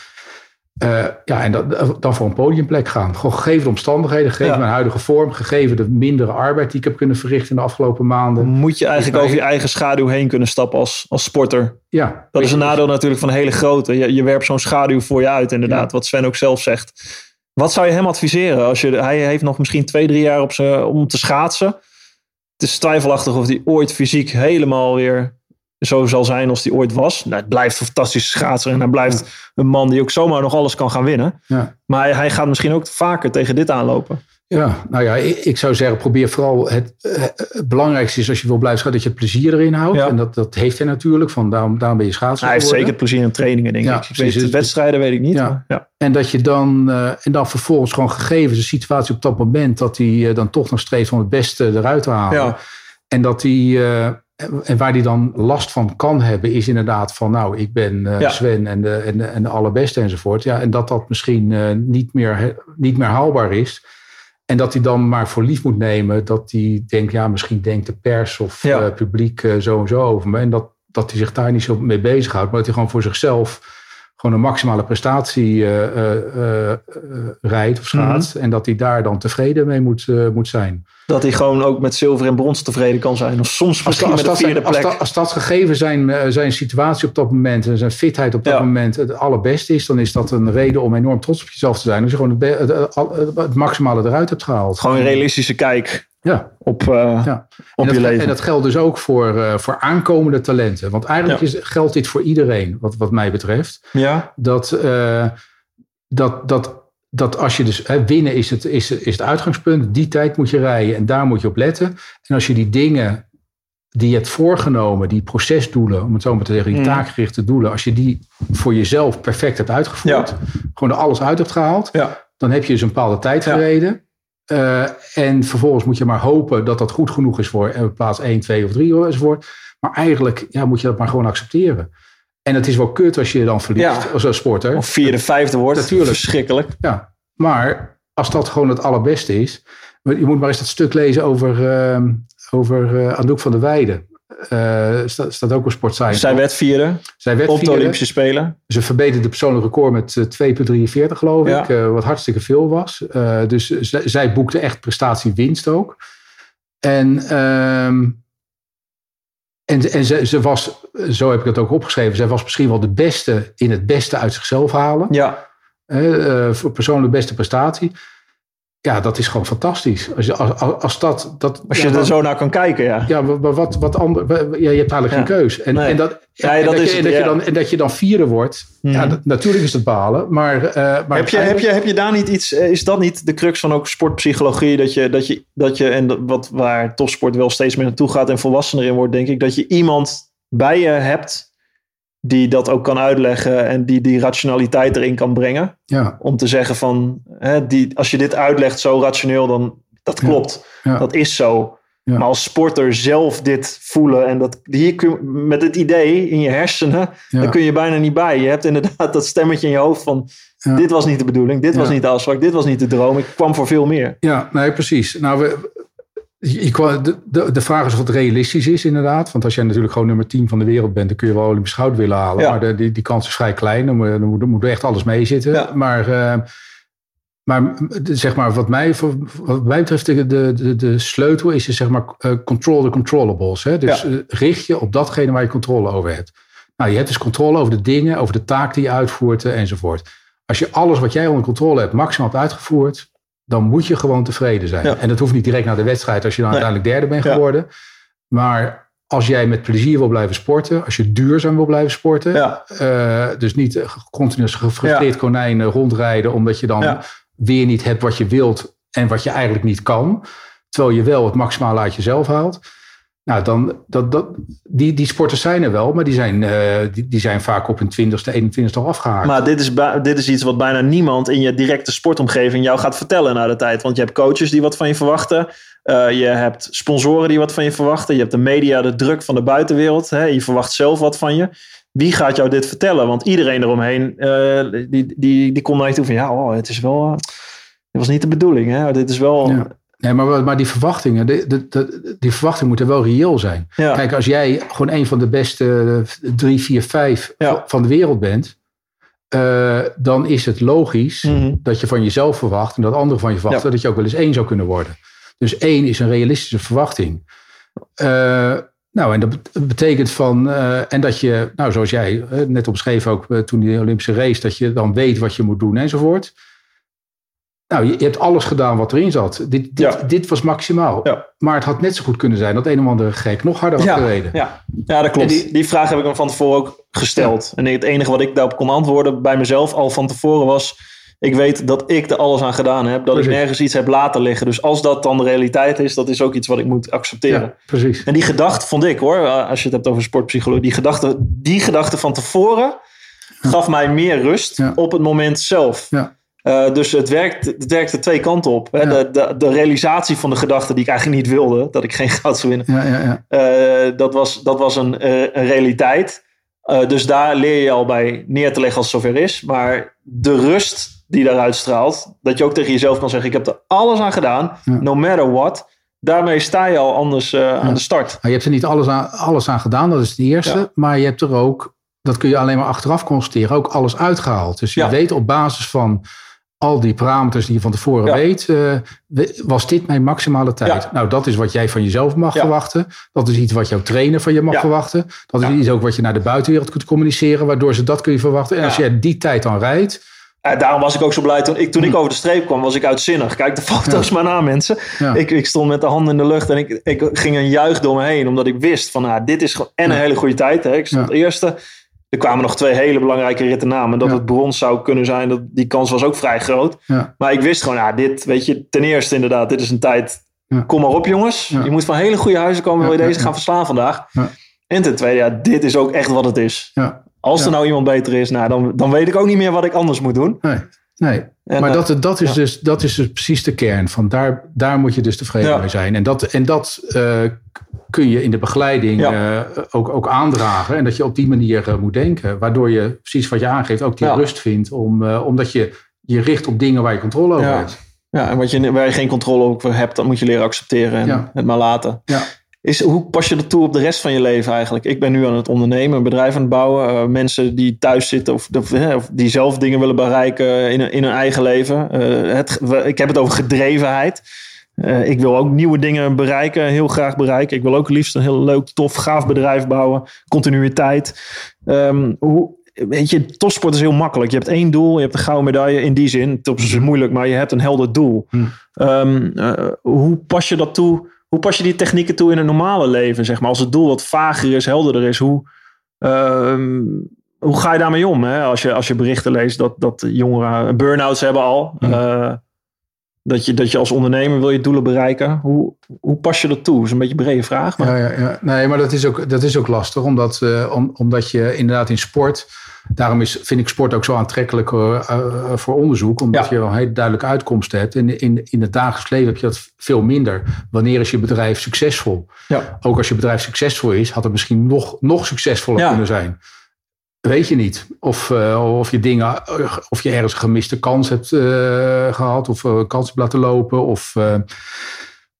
ja, en dat, dan voor een podiumplek gaan. Gewoon gegeven de omstandigheden, gegeven Ja. mijn huidige vorm, gegeven de mindere arbeid die ik heb kunnen verrichten in de afgelopen maanden. moet je eigenlijk over je eigen schaduw heen kunnen stappen als, als sporter. Ja, Dat is een nadeel natuurlijk van een hele grote. Je, je werpt zo'n schaduw voor je uit, inderdaad. Ja. Wat Sven ook zelf zegt. Wat zou je hem adviseren? Als je, hij heeft nog misschien twee, drie jaar op zijn, om te schaatsen. Het is twijfelachtig of hij ooit fysiek helemaal weer zo zal zijn als hij ooit was. Nou, het blijft een fantastische schaatser. En hij blijft een man die ook zomaar nog alles kan gaan winnen. Ja. Maar hij, hij gaat misschien ook vaker tegen dit aanlopen. Ja, nou ja, ik, ik zou zeggen, probeer vooral het, eh, het belangrijkste is als je wil blijven schaatsen, dat je het plezier erin houdt. Ja. En dat, dat heeft hij natuurlijk, van daarom, daarom ben je schaatser hij heeft zeker plezier in trainingen, denk Ja, ik. ik weet, de wedstrijden weet ik niet. Ja. maar. En dat je dan, eh, en dan vervolgens gewoon gegeven de situatie op dat moment, dat hij eh, dan toch nog streeft om het beste eruit te halen. En dat hij, en waar hij dan last van kan hebben, is inderdaad van, nou, ik ben Ja. Sven en de, en, de, en de allerbeste enzovoort. Ja, en dat dat misschien niet, meer, niet meer haalbaar is. En dat hij dan maar voor lief moet nemen dat hij denkt, ja, misschien denkt de pers of Ja. eh, publiek eh, zo en zo over me. En dat, dat hij zich daar niet zo mee bezighoudt, maar dat hij gewoon voor zichzelf gewoon een maximale prestatie eh, eh, eh, rijdt of schaatst. En dat hij daar dan tevreden mee moet, moet zijn. Dat hij gewoon ook met zilver en brons tevreden kan zijn. Of soms Als, misschien als, met dat, vierde als, plek. dat, als dat gegeven zijn, zijn situatie op dat moment en zijn fitheid op dat Ja. moment het allerbeste is, dan is dat een reden om enorm trots op jezelf te zijn. Als je gewoon het maximale eruit hebt gehaald. Gewoon een realistische kijk Ja. op, eh, Ja. op en, je dat, leven. en dat geldt dus ook voor, eh, voor aankomende talenten. Want eigenlijk Ja. is, geldt dit voor iedereen, wat, wat mij betreft. ja, Dat, eh, dat, dat, dat als je dus hè, winnen is het, is, is het uitgangspunt. Die tijd moet je rijden en daar moet je op letten. En als je die dingen die je hebt voorgenomen, die procesdoelen, om het zo maar te zeggen, die Mhm. taakgerichte doelen, als je die voor jezelf perfect hebt uitgevoerd, gewoon er alles uit hebt gehaald, ja, dan heb je dus een bepaalde tijd Ja. gereden. Eh, en vervolgens moet je maar hopen dat dat goed genoeg is voor eh, plaats 1, 2 of 3 enzovoort. Maar eigenlijk ja, moet je dat maar gewoon accepteren. En het is wel kut als je dan verliest Ja. als een sporter. Of vierde, vijfde wordt. Natuurlijk. Verschrikkelijk. Ja, maar als dat gewoon het allerbeste is. Je moet maar eens dat stuk lezen over, ehm over Anouk van der Weijden. Eh staat, staat ook op Sport Science. Zij werd vierde Zij werd op de. Olympische Spelen. Ze verbeterde de persoonlijk record met eh, 2,43 geloof Ja. ik. eh, wat hartstikke veel was. Eh, dus zij boekte echt prestatiewinst ook. En, ehm, en, en ze, ze was, zo heb ik het ook opgeschreven, zij was misschien wel de beste in het beste uit zichzelf halen. Ja, eh, voor persoonlijk beste prestatie. Ja, dat is gewoon fantastisch. Als, je, als, als- dat, dat. als ja, je er zo naar kan kijken, ja. Ja, maar wat, wat ander, ja, je hebt eigenlijk Ja. geen keus. En, Nee. en, dat, Ja, en, dat dat is je, het, dat je ja. dan, en dat je dan vierde wordt. Ja, Mhm. dat- natuurlijk is het balen. Maar, eh, maar Heb je, heb, je, heb je daar niet iets, eh, is dat niet de crux van ook sportpsychologie? Dat je, dat je, dat je en wat, waar topsport wel steeds meer naartoe gaat en volwassener in wordt, denk ik, dat je iemand bij je hebt die dat ook kan uitleggen en die die rationaliteit erin kan brengen. Ja, Om te zeggen van, hè, die, als je dit uitlegt zo rationeel, dan dat klopt. ja, Dat is zo. Maar als sporter zelf dit voelen en dat hier kun, met het idee in je hersenen, dan kun je bijna niet bij. Je hebt inderdaad dat stemmetje in je hoofd van, dit was niet de bedoeling, dit was niet de afspraak, dit was niet de droom. Ik kwam voor veel meer. ja, nee, precies. Nou, we, kwam- de, de, de vraag is of het realistisch is, inderdaad. Want als jij natuurlijk gewoon nummer 10 van de wereld bent, dan kun je wel Olympisch goud willen halen. Ja. Maar de, die, die kans is vrij klein. Dan moet, dan moet, er echt alles mee zitten. Ja. Maar, eh, maar zeg maar, wat mij, wat mij betreft, de, de, de, sleutel is, is zeg maar, eh, control the controllables. Hè? Dus Ja. eh, richt je op datgene waar je controle over hebt. Nou, je hebt dus controle over de dingen, over de taak die je uitvoert enzovoort. Als je alles wat jij onder controle hebt maximaal hebt uitgevoerd, dan moet je gewoon tevreden zijn. Ja. En dat hoeft niet direct na de wedstrijd als je dan Nee. uiteindelijk derde bent Ja. geworden. Maar als jij met plezier wil blijven sporten, als je duurzaam wil blijven sporten, Ja. eh, dus niet eh, continu als gefrustreerd konijn rondrijden, omdat je dan weer niet hebt wat je wilt en wat je eigenlijk niet kan, terwijl je wel het maximale uit jezelf haalt. Nou, dan, dat, dat, die, die sporters zijn er wel, maar die zijn, eh, die, die zijn vaak op hun 20ste, 21ste al afgehaakt. Maar dit is, dit is iets wat bijna niemand in je directe sportomgeving jou gaat vertellen na de tijd. Want je hebt coaches die wat van je verwachten. Eh, je hebt sponsoren die wat van je verwachten. Je hebt de media, de druk van de buitenwereld. Hè? Je verwacht zelf wat van je. Wie gaat jou dit vertellen? Want iedereen eromheen, eh, die, die, die komt naar je toe van... Ja, oh, het is wel... dit was niet de bedoeling. Hè? Dit is wel... Ja. Nee, maar, maar die verwachtingen, die, verwachtingen moeten wel reëel zijn. Ja. Kijk, als jij gewoon een van de beste eh, drie, vier, vijf Ja. van de wereld bent, eh, dan is het logisch Mhm. dat je van jezelf verwacht en dat anderen van je verwachten Ja. dat je ook wel eens één zou kunnen worden. Dus één is een realistische verwachting. Eh, nou, en dat bet- betekent van, en dat je, nou, zoals jij net omschreef ook toen die Olympische race, dat je dan weet wat je moet doen enzovoort. Nou, je, je hebt alles gedaan wat erin zat. Dit, dit, Ja. dit was maximaal. Ja. Maar het had net zo goed kunnen zijn dat een of andere gek nog harder had Ja, gereden. ja. ja, dat klopt. Die, die- vraag heb ik me van tevoren ook gesteld. En het enige wat ik daarop kon antwoorden bij mezelf al van tevoren was... Ik weet dat ik er alles aan gedaan heb. Dat ik nergens iets heb laten liggen. Dus als dat dan de realiteit is, dat is ook iets wat ik moet accepteren. Ja, precies. En die gedachte vond ik hoor, als je het hebt over sportpsychologie. Die gedachte, die gedachte van tevoren gaf mij meer rust op het moment zelf. Ja. Eh, dus het werkt, het werkte twee kanten op. Hè? Ja. De, de, de realisatie van de gedachte die ik eigenlijk niet wilde. Dat ik geen goud zou winnen. Ja, ja, ja. Eh, dat was, dat was een, eh, een realiteit. Dus daar leer je al bij neer te leggen als het zover is. Maar de rust die daaruit straalt, dat je ook tegen jezelf kan zeggen: Ik heb er alles aan gedaan, no matter what. Daarmee sta je al anders aan de start. Maar je hebt er niet alles aan, alles aan gedaan, dat is het eerste. Maar je hebt er ook, dat kun je alleen maar achteraf constateren, ook alles uitgehaald. Dus je weet op basis van al die parameters die je van tevoren Ja. weet, eh, was dit mijn maximale tijd? Ja. Nou, dat is wat jij van jezelf mag Ja. verwachten. Dat is iets wat jouw trainer van je mag verwachten. Dat is iets ook wat je naar de buitenwereld kunt communiceren, waardoor ze dat kun je verwachten. En als Ja. je die tijd dan rijdt, daarom was ik ook zo blij toen ik, toen ik over de streep kwam, was ik uitzinnig. Kijk de foto's maar na, mensen. Ja. Ik, ik stond met de handen in de lucht en ik, ik ging een juich door me heen, omdat ik wist van, nou, dit is gewoon en een Ja. hele goede tijd. Hè. Ik stond eerste. Er kwamen nog twee hele belangrijke ritten na. Maar dat Ja. het brons zou kunnen zijn, dat, die kans was ook vrij groot. Ja. Maar ik wist gewoon, ja, dit, weet je, ten eerste inderdaad, dit is een tijd. Ja. Kom maar op, jongens. Je moet van hele goede huizen komen, wil je deze gaan verslaan vandaag. En ten tweede, ja, dit is ook echt wat het is. ja, Als er nou iemand beter is, nou, dan, dan weet ik ook niet meer wat ik anders moet doen. nee. nee. En, maar eh, dat, dat, is dus, dat is dus precies de kern. Van daar, daar moet je dus tevreden mee zijn. En dat, en dat eh, kun je in de begeleiding Ja. eh, ook, ook aandragen. En dat je op die manier eh, moet denken. Waardoor je, precies wat je aangeeft, ook die Ja. rust vindt. Om, eh, omdat je je richt op dingen waar je controle over Ja. hebt. Ja, en wat je, waar je geen controle over hebt, dat moet je leren accepteren en het maar laten. Ja. Is, hoe pas je dat toe op de rest van je leven eigenlijk? Ik ben nu aan het ondernemen, een bedrijf aan het bouwen. mensen die thuis zitten of, of, die zelf dingen willen bereiken in, hun- in hun eigen leven. Het, ik heb het over gedrevenheid. Eh, ik wil ook nieuwe dingen bereiken, heel graag bereiken. Ik wil ook liefst een heel leuk, tof, gaaf bedrijf bouwen. Continuïteit. Ehm, hoe, weet je, topsport is heel makkelijk. Je hebt één doel, je hebt een gouden medaille. In die zin, top is moeilijk, maar je hebt een helder doel. Hmm. Ehm, eh, hoe pas je dat toe? Hoe pas je die technieken toe in het normale leven? Zeg maar? Als het doel wat vager is, helderder is, hoe, ehm, hoe ga je daarmee om? Hè? Als, je, als je berichten leest dat, dat jongeren burn-outs hebben al. Hmm. eh, dat, je, dat je als ondernemer wil je doelen bereiken. Hoe, hoe pas je dat toe? Dat is een beetje een brede vraag. Maar... Ja, ja, ja. Nee, maar dat is ook, dat is ook lastig. Omdat, eh, om, omdat je inderdaad in sport... Daarom is, vind ik sport ook zo aantrekkelijk eh, eh, voor onderzoek. Omdat Ja. je wel een hele duidelijke uitkomsten hebt. En in, in het dagelijks leven heb je dat veel minder. Wanneer is je bedrijf succesvol? Ja. Ook als je bedrijf succesvol is, had het misschien nog, nog succesvoller kunnen zijn. Weet je niet. Of, eh, of je dingen, of je ergens een gemiste kans hebt eh, gehad, of eh, kans hebt laten lopen, of, eh,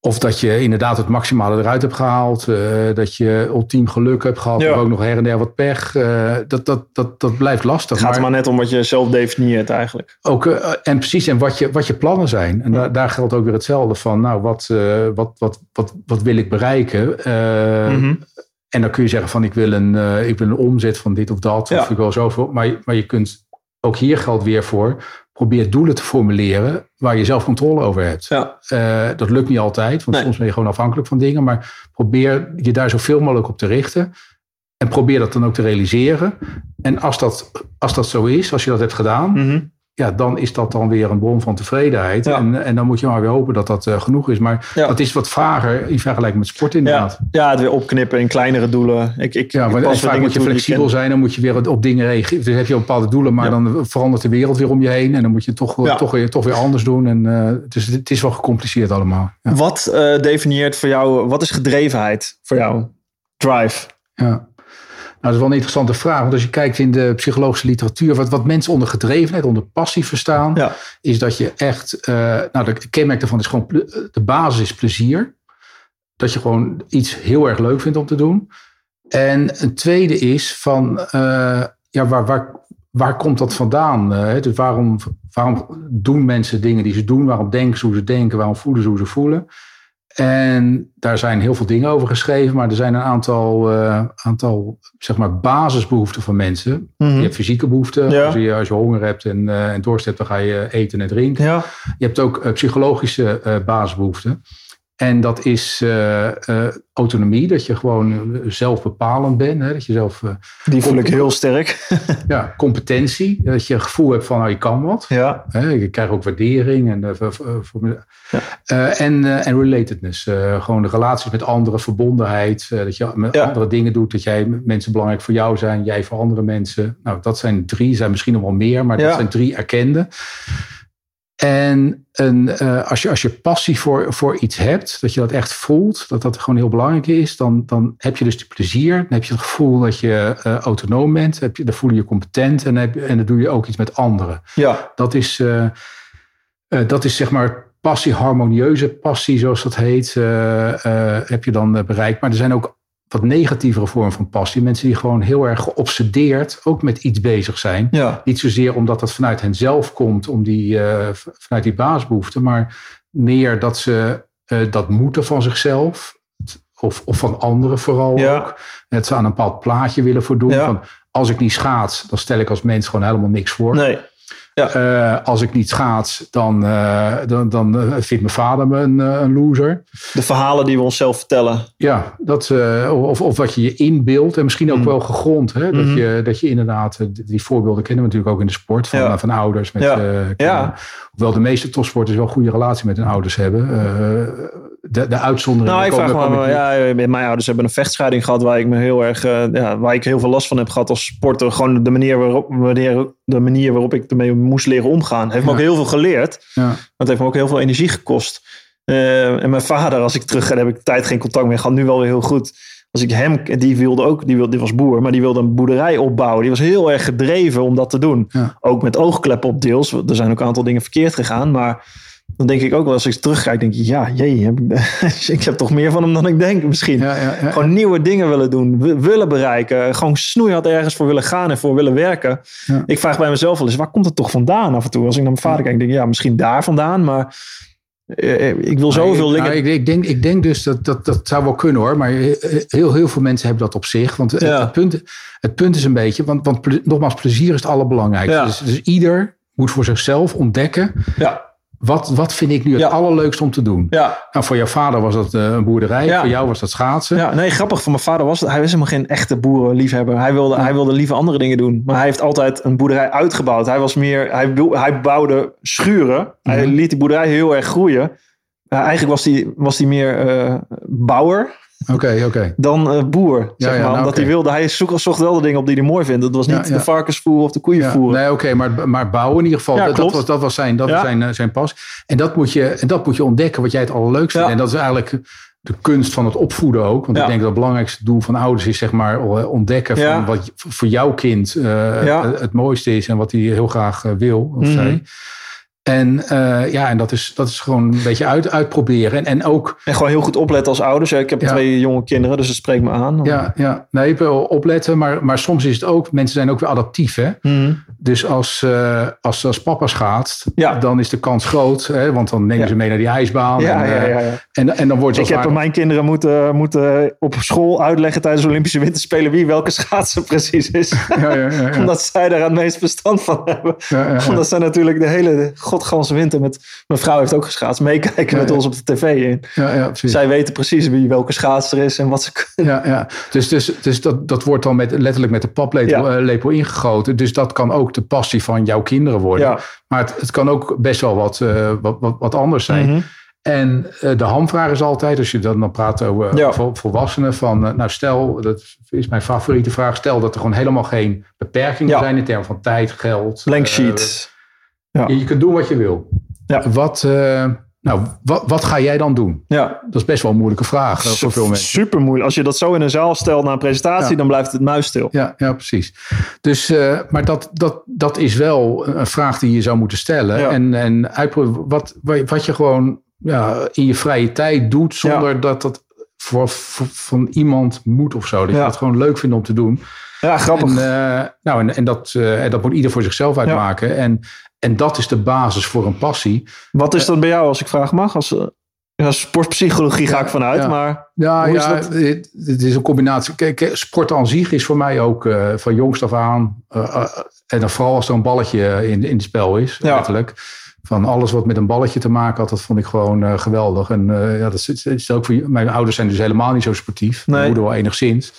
of dat je inderdaad het maximale eruit hebt gehaald, eh, dat je ultiem geluk hebt gehad, Ja. maar ook nog her en der wat pech. eh, dat, dat, dat, dat blijft lastig. Het gaat er maar net om wat je zelf definieert eigenlijk. Ook, en precies, en wat je, wat je plannen zijn. En daar, daar geldt ook weer hetzelfde van, nou, wat, eh, wat, wat, wat, wat wil ik bereiken? Eh, Mhm. En dan kun je zeggen van, ik wil een, eh, ik wil een omzet van dit of dat, Ja. of ik wil zoveel. Maar, je- maar je kunt, ook hier geldt weer voor, probeer doelen te formuleren waar je zelf controle over hebt. Ja, Eh, dat lukt niet altijd, want Nee. soms ben je gewoon afhankelijk van dingen. Maar probeer je daar zoveel mogelijk op te richten. En probeer dat dan ook te realiseren. En als dat, als dat zo is, als je dat hebt gedaan, Mhm. Ja, dan is dat dan weer een bron van tevredenheid. Ja. En, en dan moet je maar weer hopen dat dat eh, genoeg is. Maar Ja. dat is wat vager in vergelijking met sport inderdaad. ja, het weer opknippen in kleinere doelen. Ik, ik, Ja, ik maar weer vaak moet je ik flexibel zijn. Dan moet je weer op dingen reageren. Dus heb je bepaalde doelen, maar dan verandert de wereld weer om je heen. En dan moet je toch, toch, weer, toch weer anders doen. En, dus het is wel gecompliceerd allemaal. Ja. Wat eh, definieert voor jou, wat is gedrevenheid voor jou? Drive. Ja. Nou, dat is wel een interessante vraag. Want als je kijkt in de psychologische literatuur, wat, wat mensen onder gedrevenheid, onder passie verstaan, Ja. is dat je echt, eh, nou, de kenmerk daarvan is gewoon, ple- de basis is plezier. Dat je gewoon iets heel erg leuk vindt om te doen. En een tweede is van, eh, ja, waar, waar, waar komt dat vandaan? Eh, dus waarom, waarom doen mensen dingen die ze doen? Waarom denken ze hoe ze denken? Waarom voelen ze hoe ze voelen? En daar zijn heel veel dingen over geschreven, maar er zijn een aantal, eh, aantal zeg maar basisbehoeften van mensen. Mhm. Je hebt fysieke behoeften. Ja. Als, je, als je honger hebt en, eh, en dorst hebt, dan ga je eten en drinken. Ja. Je hebt ook eh, psychologische eh, basisbehoeften. En dat is eh, eh, autonomie, dat je gewoon eh, zelfbepalend bent. Hè? Dat je zelf, Die voel ik heel sterk. ja, competentie, dat je een gevoel hebt van nou, je kan wat. ja. Hè? Je krijgt ook waardering en, voor, Ja. En, en relatedness. Gewoon de relaties met anderen, verbondenheid. dat je met Ja. andere dingen doet. Dat jij mensen belangrijk voor jou zijn, jij voor andere mensen. Nou, dat zijn drie, zijn misschien nog wel meer, maar dat zijn drie erkende. En een, eh, als, je, als je passie voor, voor iets hebt, dat je dat echt voelt, dat dat gewoon heel belangrijk is, dan, dan heb je dus die plezier. Dan heb je het gevoel dat je eh, autonoom bent. Heb je, dan voel je je competent en, heb, en dan doe je ook iets met anderen. Ja. Dat is, eh, dat is zeg maar passie, harmonieuze passie, zoals dat heet, heb je dan bereikt. Maar er zijn ook wat negatievere vormen van passie. Mensen die gewoon heel erg geobsedeerd ook met iets bezig zijn. Ja. Niet zozeer omdat dat vanuit hen zelf komt, om die, eh, vanuit die baasbehoeften, maar meer dat ze eh, dat moeten van zichzelf. Of, of van anderen vooral Ja. ook. Dat ze aan een bepaald plaatje willen voldoen. Ja. Van, als ik niet schaats, dan stel ik als mens gewoon helemaal niks voor. Nee. Eh, als ik niet schaats, dan, eh, dan, dan eh, vindt mijn vader me een, een loser. De verhalen die we onszelf vertellen. Ja, dat, of, of wat je je inbeeldt. En misschien ook Mm. wel gegrond. Hè? Dat, Mhm. je, dat je inderdaad, die voorbeelden kennen we natuurlijk ook in de sport. Van, Ja. van ouders met Ja. Hoewel de meeste topsporters wel goede relatie met hun ouders hebben. Eh, de, de uitzonderingen Nou, ik vraag me, ja, mijn ouders hebben een vechtscheiding gehad waar ik me heel erg, eh, ja, waar ik heel veel last van heb gehad als sporter. Gewoon de manier waarop, wanneer, de manier waarop ik ermee moest leren omgaan. Heeft me Ja. ook heel veel geleerd. Ja. Het heeft me ook heel veel energie gekost. Eh, en mijn vader, als ik terug ga, heb ik tijd geen contact meer. Gaat nu wel weer heel goed. Als ik hem, die wilde ook, die, wilde, die was boer, maar die wilde een boerderij opbouwen. Die was heel erg gedreven om dat te doen. Ja. Ook met oogkleppen op deels. Er zijn ook een aantal dingen verkeerd gegaan. Maar dan denk ik ook wel, als ik terugkijk, denk ik, ja, jee, heb ik, ik heb toch meer van hem dan ik denk misschien. Ja, ja, ja. Gewoon nieuwe dingen willen doen, wi- willen bereiken. Gewoon snoeihard ergens voor willen gaan en voor willen werken. Ik vraag bij mezelf wel eens, waar komt het toch vandaan af en toe? Als ik naar mijn vader kijk, denk ik, ja, misschien daar vandaan. Maar ik wil zoveel Nou, dingen... ik, ik, denk, ik denk dus dat, dat dat zou wel kunnen hoor. Maar heel, heel veel mensen hebben dat op zich. Want het, Ja. het, punt, het punt is een beetje. Want, want nogmaals, plezier is het allerbelangrijkste. Ja. Dus, dus ieder moet voor zichzelf ontdekken. ja, Wat, wat vind ik nu het Ja. allerleukste om te doen? ja, Nou, voor jouw vader was dat eh, een boerderij. Ja. Voor jou was dat schaatsen. ja, nee, grappig. Voor mijn vader was het, hij was helemaal geen echte boerenliefhebber. Hij wilde, hij wilde liever andere dingen doen. Maar hij heeft altijd een boerderij uitgebouwd. Hij was meer, hij, hij bouwde schuren. Hij Mhm. liet die boerderij heel erg groeien. Uh, eigenlijk was hij was meer uh, bouwer Oké, oké. dan uh, boer. Zeg ja, maar, nou, omdat hij wilde. Hij zocht, zocht wel de dingen op die hij mooi vindt. Dat was niet Ja, de varkensvoer of de koeienvoer. nee, oké, maar, maar bouwen in ieder geval, dat, dat, was, dat was zijn, dat was zijn, eh, zijn pas. En dat, moet je, en dat moet je ontdekken wat jij het allerleukste vindt. En dat is eigenlijk de kunst van het opvoeden ook. Want ik denk dat het belangrijkste doel van ouders is zeg maar eh, ontdekken van wat voor jouw kind eh, het, het mooiste is en wat hij heel graag eh, wil of Mhm. zij. En eh, ja, en dat is, dat is gewoon een beetje uit, uitproberen. En, en ook, En gewoon heel goed opletten als ouders. Ja, ik heb Ja. twee jonge kinderen, dus dat spreekt me aan. ja, ja, nee, wel opletten. Maar, maar soms is het ook, mensen zijn ook weer adaptief, hè. Mhm. Dus als, eh, als, als papa schaatst, Ja. dan is de kans groot. Hè, want dan nemen ze mee naar die ijsbaan. Ja, en, ja, eh, ja, ja. En, en dan wordt ze Ik heb het mijn kinderen moeten, moeten op school uitleggen tijdens de Olympische Winterspelen wie welke schaatser precies is. ware- Ja, ja, ja, ja. Omdat zij daar het meest verstand van hebben. Ja, ja, ja. Omdat zij natuurlijk de hele godganse winter met... Mijn vrouw heeft ook geschaatst. Meekijken Ja, met ja. ons op de tv. in. Ja, ja, precies. Zij weten precies wie welke schaatser is en wat ze kunnen. Ja, ja. Dus, dus, dus dat, dat wordt dan met, letterlijk met de paplepel eh, lepel ingegoten. Dus dat kan ook de passie van jouw kinderen worden. Ja. Maar het, het kan ook best wel wat, eh, wat, wat, wat anders zijn. Mhm. En eh, de hamvraag is altijd, als je dan, dan praat over Ja. volwassenen, van nou stel, dat is mijn favoriete vraag, stel dat er gewoon helemaal geen beperkingen Ja. zijn in termen van tijd, geld. Blank eh, sheet. je, je kunt doen wat je wil. Ja. Wat, eh, nou, wat, wat ga jij dan doen? Ja, Dat is best wel een moeilijke vraag eh, voor veel mensen. super moeilijk. Als je dat zo in een zaal stelt na een presentatie, Ja. dan blijft het muisstil. Ja, ja precies. Dus, eh, maar dat, dat, dat is wel een vraag die je zou moeten stellen. Ja. En, en uitproberen wat, wat je gewoon ja, in je vrije tijd doet, zonder dat dat voor, voor- van iemand moet of zo. Dat je Ja. het gewoon leuk vindt om te doen. Ja, grappig. En, eh, nou, en, en, dat, eh, en dat moet ieder voor zichzelf uitmaken. En, en dat is de basis voor een passie. Wat is dat bij jou, als ik vraag mag? Als, eh, ja, sportpsychologie ga ik vanuit, ja. maar Ja, Hoe is ja dat? het, het is een combinatie. Kijk, eh, sport aan zich is voor mij ook eh, van jongs af aan. eh, eh, en dan vooral als er een balletje in, in het spel is, Ja. letterlijk. Van alles wat met een balletje te maken had, dat vond ik gewoon eh, geweldig. En eh, ja, dat is, is ook voor, mijn ouders zijn dus helemaal niet zo sportief. Mijn Nee. moeder wel enigszins.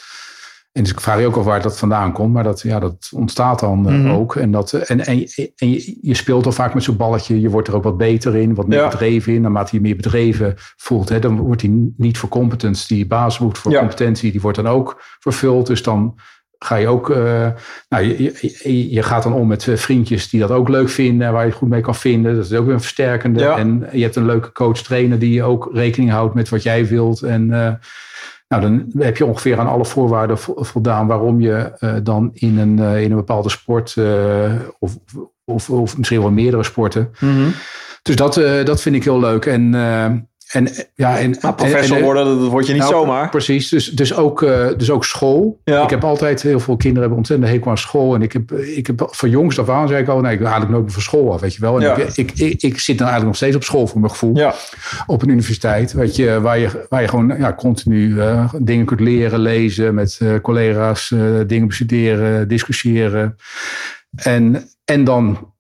En dus ik vraag je ook af waar dat vandaan komt. Maar dat, ja, dat ontstaat dan eh, Mhm. ook. En, dat, en, en, en je, je speelt al vaak met zo'n balletje. Je wordt er ook wat beter in, wat meer Ja. bedreven in. Naarmate je meer bedreven voelt, hè, dan wordt die niet voor competence. Die basis voor Ja. competentie, die wordt dan ook vervuld. Dus dan ga je ook, eh, nou, je, je, je gaat dan om met eh, vriendjes die dat ook leuk vinden, waar je goed mee kan vinden. Dat is ook weer een versterkende. Ja. En je hebt een leuke coach trainer die ook rekening houdt met wat jij wilt. En eh, nou, dan heb je ongeveer aan alle voorwaarden vo- voldaan waarom je dan in een, in een bepaalde sport, of, of, of misschien wel meerdere sporten. Dus dat, dat vind ik heel leuk. En, en ja, en, nou, professor en- en- worden, dat word je niet nou, zomaar. Precies, dus, dus, ook, eh, dus ook school. Ja. Ik heb altijd, heel veel kinderen hebben ontzettend hekel aan school. En ik heb, ik heb van jongs af aan zei ik al, nee, ik haal ik nooit meer van school af, weet je wel. En Ja. ik, ik, ik, ik zit dan eigenlijk nog steeds op school voor mijn gevoel. Ja, Op een universiteit, weet je, waar je, waar je gewoon ja, continu eh, dingen kunt leren, lezen, met eh, collega's, dingen bestuderen, discussiëren. En, en dan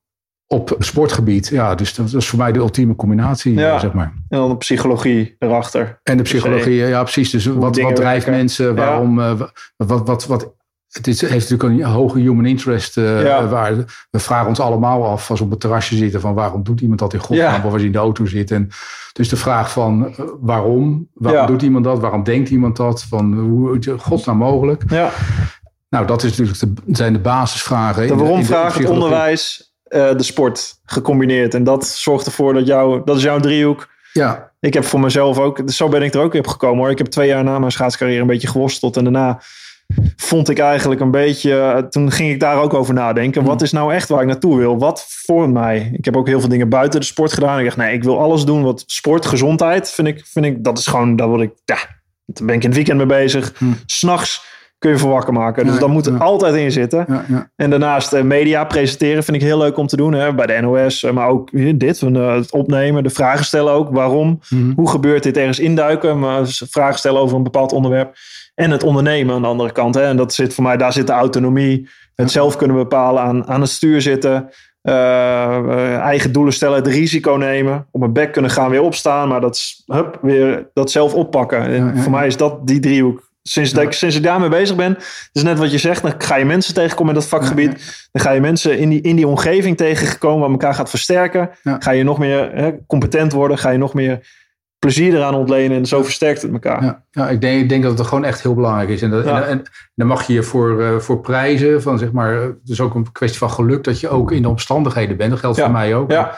op sportgebied, ja, dus dat is voor mij de ultieme combinatie, Ja. eh, zeg maar. en dan de psychologie erachter. En de psychologie, ja precies. Dus wat, wat drijft werken. mensen? Waarom? eh, wat, wat, wat, het is, heeft natuurlijk een hoge human interest eh, Ja. waarde. We vragen ons allemaal af als we op het terrasje zitten van waarom doet iemand dat in godsnaam Ja. of als je in de auto zit. En dus de vraag van eh, waarom? Waarom doet iemand dat? Waarom denkt iemand dat? Van hoe is godsnaam mogelijk? Ja, Nou, dat is natuurlijk de, zijn de basisvragen. de in waarom in vraag, het onderwijs, eh, de sport gecombineerd. En dat zorgt ervoor dat jou, dat is jouw driehoek. Ja, ik heb voor mezelf ook, zo ben ik er ook weer op gekomen hoor. Ik heb twee jaar na mijn schaatscarrière een beetje geworsteld. En daarna vond ik eigenlijk een beetje, toen ging ik daar ook over nadenken. Wat is nou echt waar ik naartoe wil? Wat vormt mij? Ik heb ook heel veel dingen buiten de sport gedaan. Ik dacht, nee, ik wil alles doen wat sport, gezondheid, vind ik, vind ik dat is gewoon, dat wil ik, ja, daar ben ik in het weekend mee bezig. Hm. S'nachts kun je voor wakker maken. Dus Ja, dat moet er ja. altijd in zitten. Ja, ja. En daarnaast eh, media presenteren vind ik heel leuk om te doen. Hè? Bij de NOS, eh, maar ook eh, dit, het opnemen, de vragen stellen ook. Waarom? Mhm. Hoe gebeurt dit ergens induiken? Maar vragen stellen over een bepaald onderwerp. En het ondernemen aan de andere kant. Hè? En dat zit voor mij, daar zit de autonomie. Het zelf kunnen bepalen, aan, aan het stuur zitten. eigen doelen stellen, het risico nemen. Op mijn bek kunnen gaan, weer opstaan. Maar dat, hup, weer dat zelf oppakken. En voor mij is dat die driehoek. Sinds, dat ik, sinds ik daarmee bezig ben, is net wat je zegt. Dan ga je mensen tegenkomen in dat vakgebied. Dan ga je mensen in die, in die omgeving tegenkomen waar elkaar gaat versterken. Ga je nog meer hè, competent worden. Ga je nog meer plezier eraan ontlenen. En zo versterkt het elkaar. Ja, ja ik, denk, ik denk dat het gewoon echt heel belangrijk is. En, dat, Ja. en, en dan mag je je voor, eh, voor prijzen. Van zeg maar, het is ook een kwestie van geluk dat je ook in de omstandigheden bent. Dat geldt Ja. voor mij ook. Ja,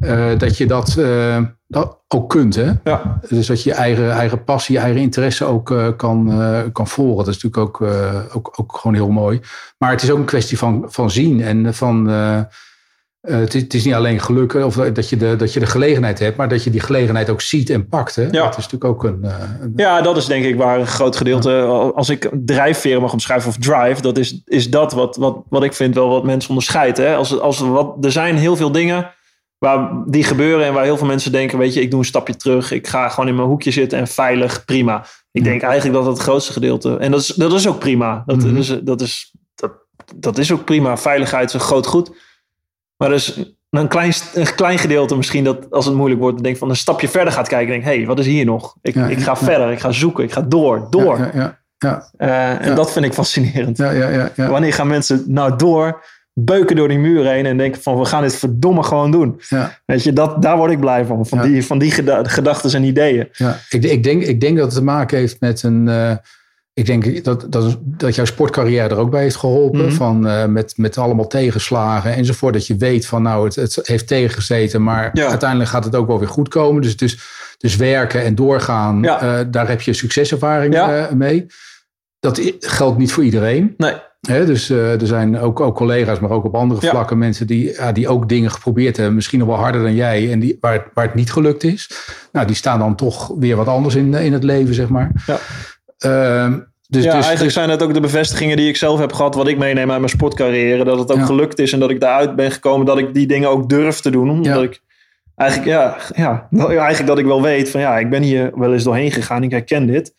Eh, dat je dat, eh, dat ook kunt. Hè? ja, Dus dat je je eigen, eigen passie, je eigen interesse ook kan, kan volgen. Dat is natuurlijk ook, ook, ook gewoon heel mooi. Maar het is ook een kwestie van, van zien en van. Eh, eh, het, is, het is niet alleen geluk of dat je, de, dat je de gelegenheid hebt, maar dat je die gelegenheid ook ziet en pakt. Hè? Dat is natuurlijk ook een. eh, een- ja, dat is denk ik waar een groot gedeelte. Als ik drijfveren mag omschrijven of drive. Dat is, is dat wat, wat, wat ik vind wel wat mensen onderscheidt. Hè? Als, als, wat, er zijn heel veel dingen waar die gebeuren. En waar heel veel mensen denken. Weet je, ik doe een stapje terug. Ik ga gewoon in mijn hoekje zitten en veilig. Prima. Ik denk eigenlijk dat dat het grootste gedeelte. En dat is, dat is ook prima. Dat, Mhm. dat, is, dat, is, dat, dat is ook prima. Veiligheid is een groot goed. Maar is een klein, een klein gedeelte misschien dat als het moeilijk wordt, denk van een stapje verder gaat kijken. Denk, hé, hey, wat is hier nog? Ik, Ja, ik ga ja, verder, ik ga zoeken, ik ga door, door. Ja, ja, ja, Eh, en dat vind ik fascinerend. ja, ja, ja, ja. Wanneer gaan mensen nou door, beuken door die muur heen en denken van we gaan dit verdomme gewoon doen. ja. Weet je, dat, daar word ik blij van. Van die, van die geda- gedachten en ideeën. Ja, ik, ik, denk, ik denk dat het te maken heeft met een. eh, ik denk dat, dat, dat jouw sportcarrière er ook bij heeft geholpen. Mhm. Van, eh, met, met allemaal tegenslagen enzovoort. Dat je weet van nou, het, het heeft tegengezeten. Maar Ja. uiteindelijk gaat het ook wel weer goed komen. Dus, dus, dus werken en doorgaan, Ja. eh, daar heb je succeservaring Ja. eh, mee. Dat geldt niet voor iedereen. Nee, dus er zijn ook, ook collega's, maar ook op andere vlakken mensen die, ja, die ook dingen geprobeerd hebben. Misschien nog wel harder dan jij. En die, waar, het- waar het niet gelukt is. Nou, die staan dan toch weer wat anders in, in het leven, zeg maar. Ja. Ehm, dus, ja, dus, eigenlijk zijn het ook de bevestigingen die ik zelf heb gehad, wat ik meeneem uit mijn sportcarrière. Dat het ook Ja. gelukt is en dat ik daaruit ben gekomen, dat ik die dingen ook durf te doen. Omdat Ja. ik eigenlijk, ja, ja, eigenlijk dat ik wel weet van ja, ik ben hier wel eens doorheen gegaan, ik herken dit.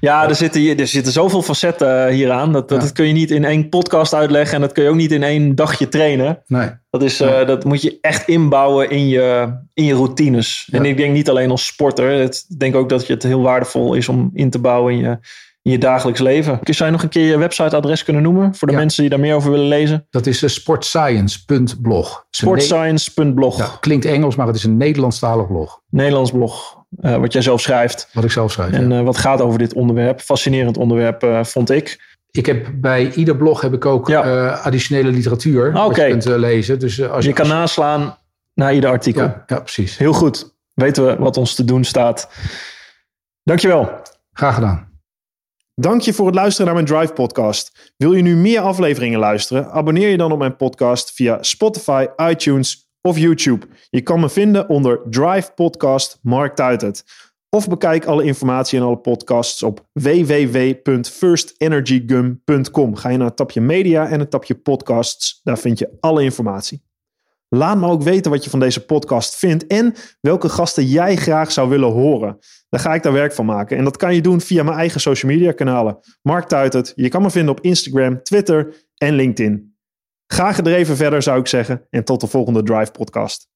Ja, er zitten, er zitten zoveel facetten eh, hieraan. Dat, dat, Ja. dat kun je niet in één podcast uitleggen en dat kun je ook niet in één dagje trainen. nee, Dat, is, eh, dat moet je echt inbouwen in je, in je routines. En ik denk niet alleen als sporter. Het, ik denk ook dat het heel waardevol is om in te bouwen in je, in je dagelijks leven. Zou je nog een keer je websiteadres kunnen noemen? Voor de Ja. mensen die daar meer over willen lezen. dat is sportscience.blog. Ne- Sportscience.blog. Klinkt Engels, maar het is een Nederlandstalig blog. Nederlands blog. Eh, wat jij zelf schrijft. Wat ik zelf schrijf. En ja. eh, wat gaat over dit onderwerp. Fascinerend onderwerp eh, vond ik. ik heb bij ieder blog heb ik ook Ja. eh, additionele literatuur. Ah, Wat je kunt lezen. Dus als Je kan als- naslaan naar ieder artikel. ja, ja, precies. Heel goed. Weten we wat ons te doen staat. Dankjewel. Graag gedaan. Dank je voor het luisteren naar mijn Drive podcast. Wil je nu meer afleveringen luisteren? Abonneer je dan op mijn podcast via Spotify, iTunes of YouTube. Je kan me vinden onder Drive Podcast Mark Tuitert. Of bekijk alle informatie en alle podcasts op www.firstenergygum.com. Ga je naar het tapje media en het tapje podcasts. Daar vind je alle informatie. Laat me ook weten wat je van deze podcast vindt en welke gasten jij graag zou willen horen. Dan ga ik daar werk van maken. En dat kan je doen via mijn eigen social media kanalen. Mark Tuitert. Je kan me vinden op Instagram, Twitter en LinkedIn. Ga gedreven verder zou ik zeggen. En tot de volgende Drive podcast.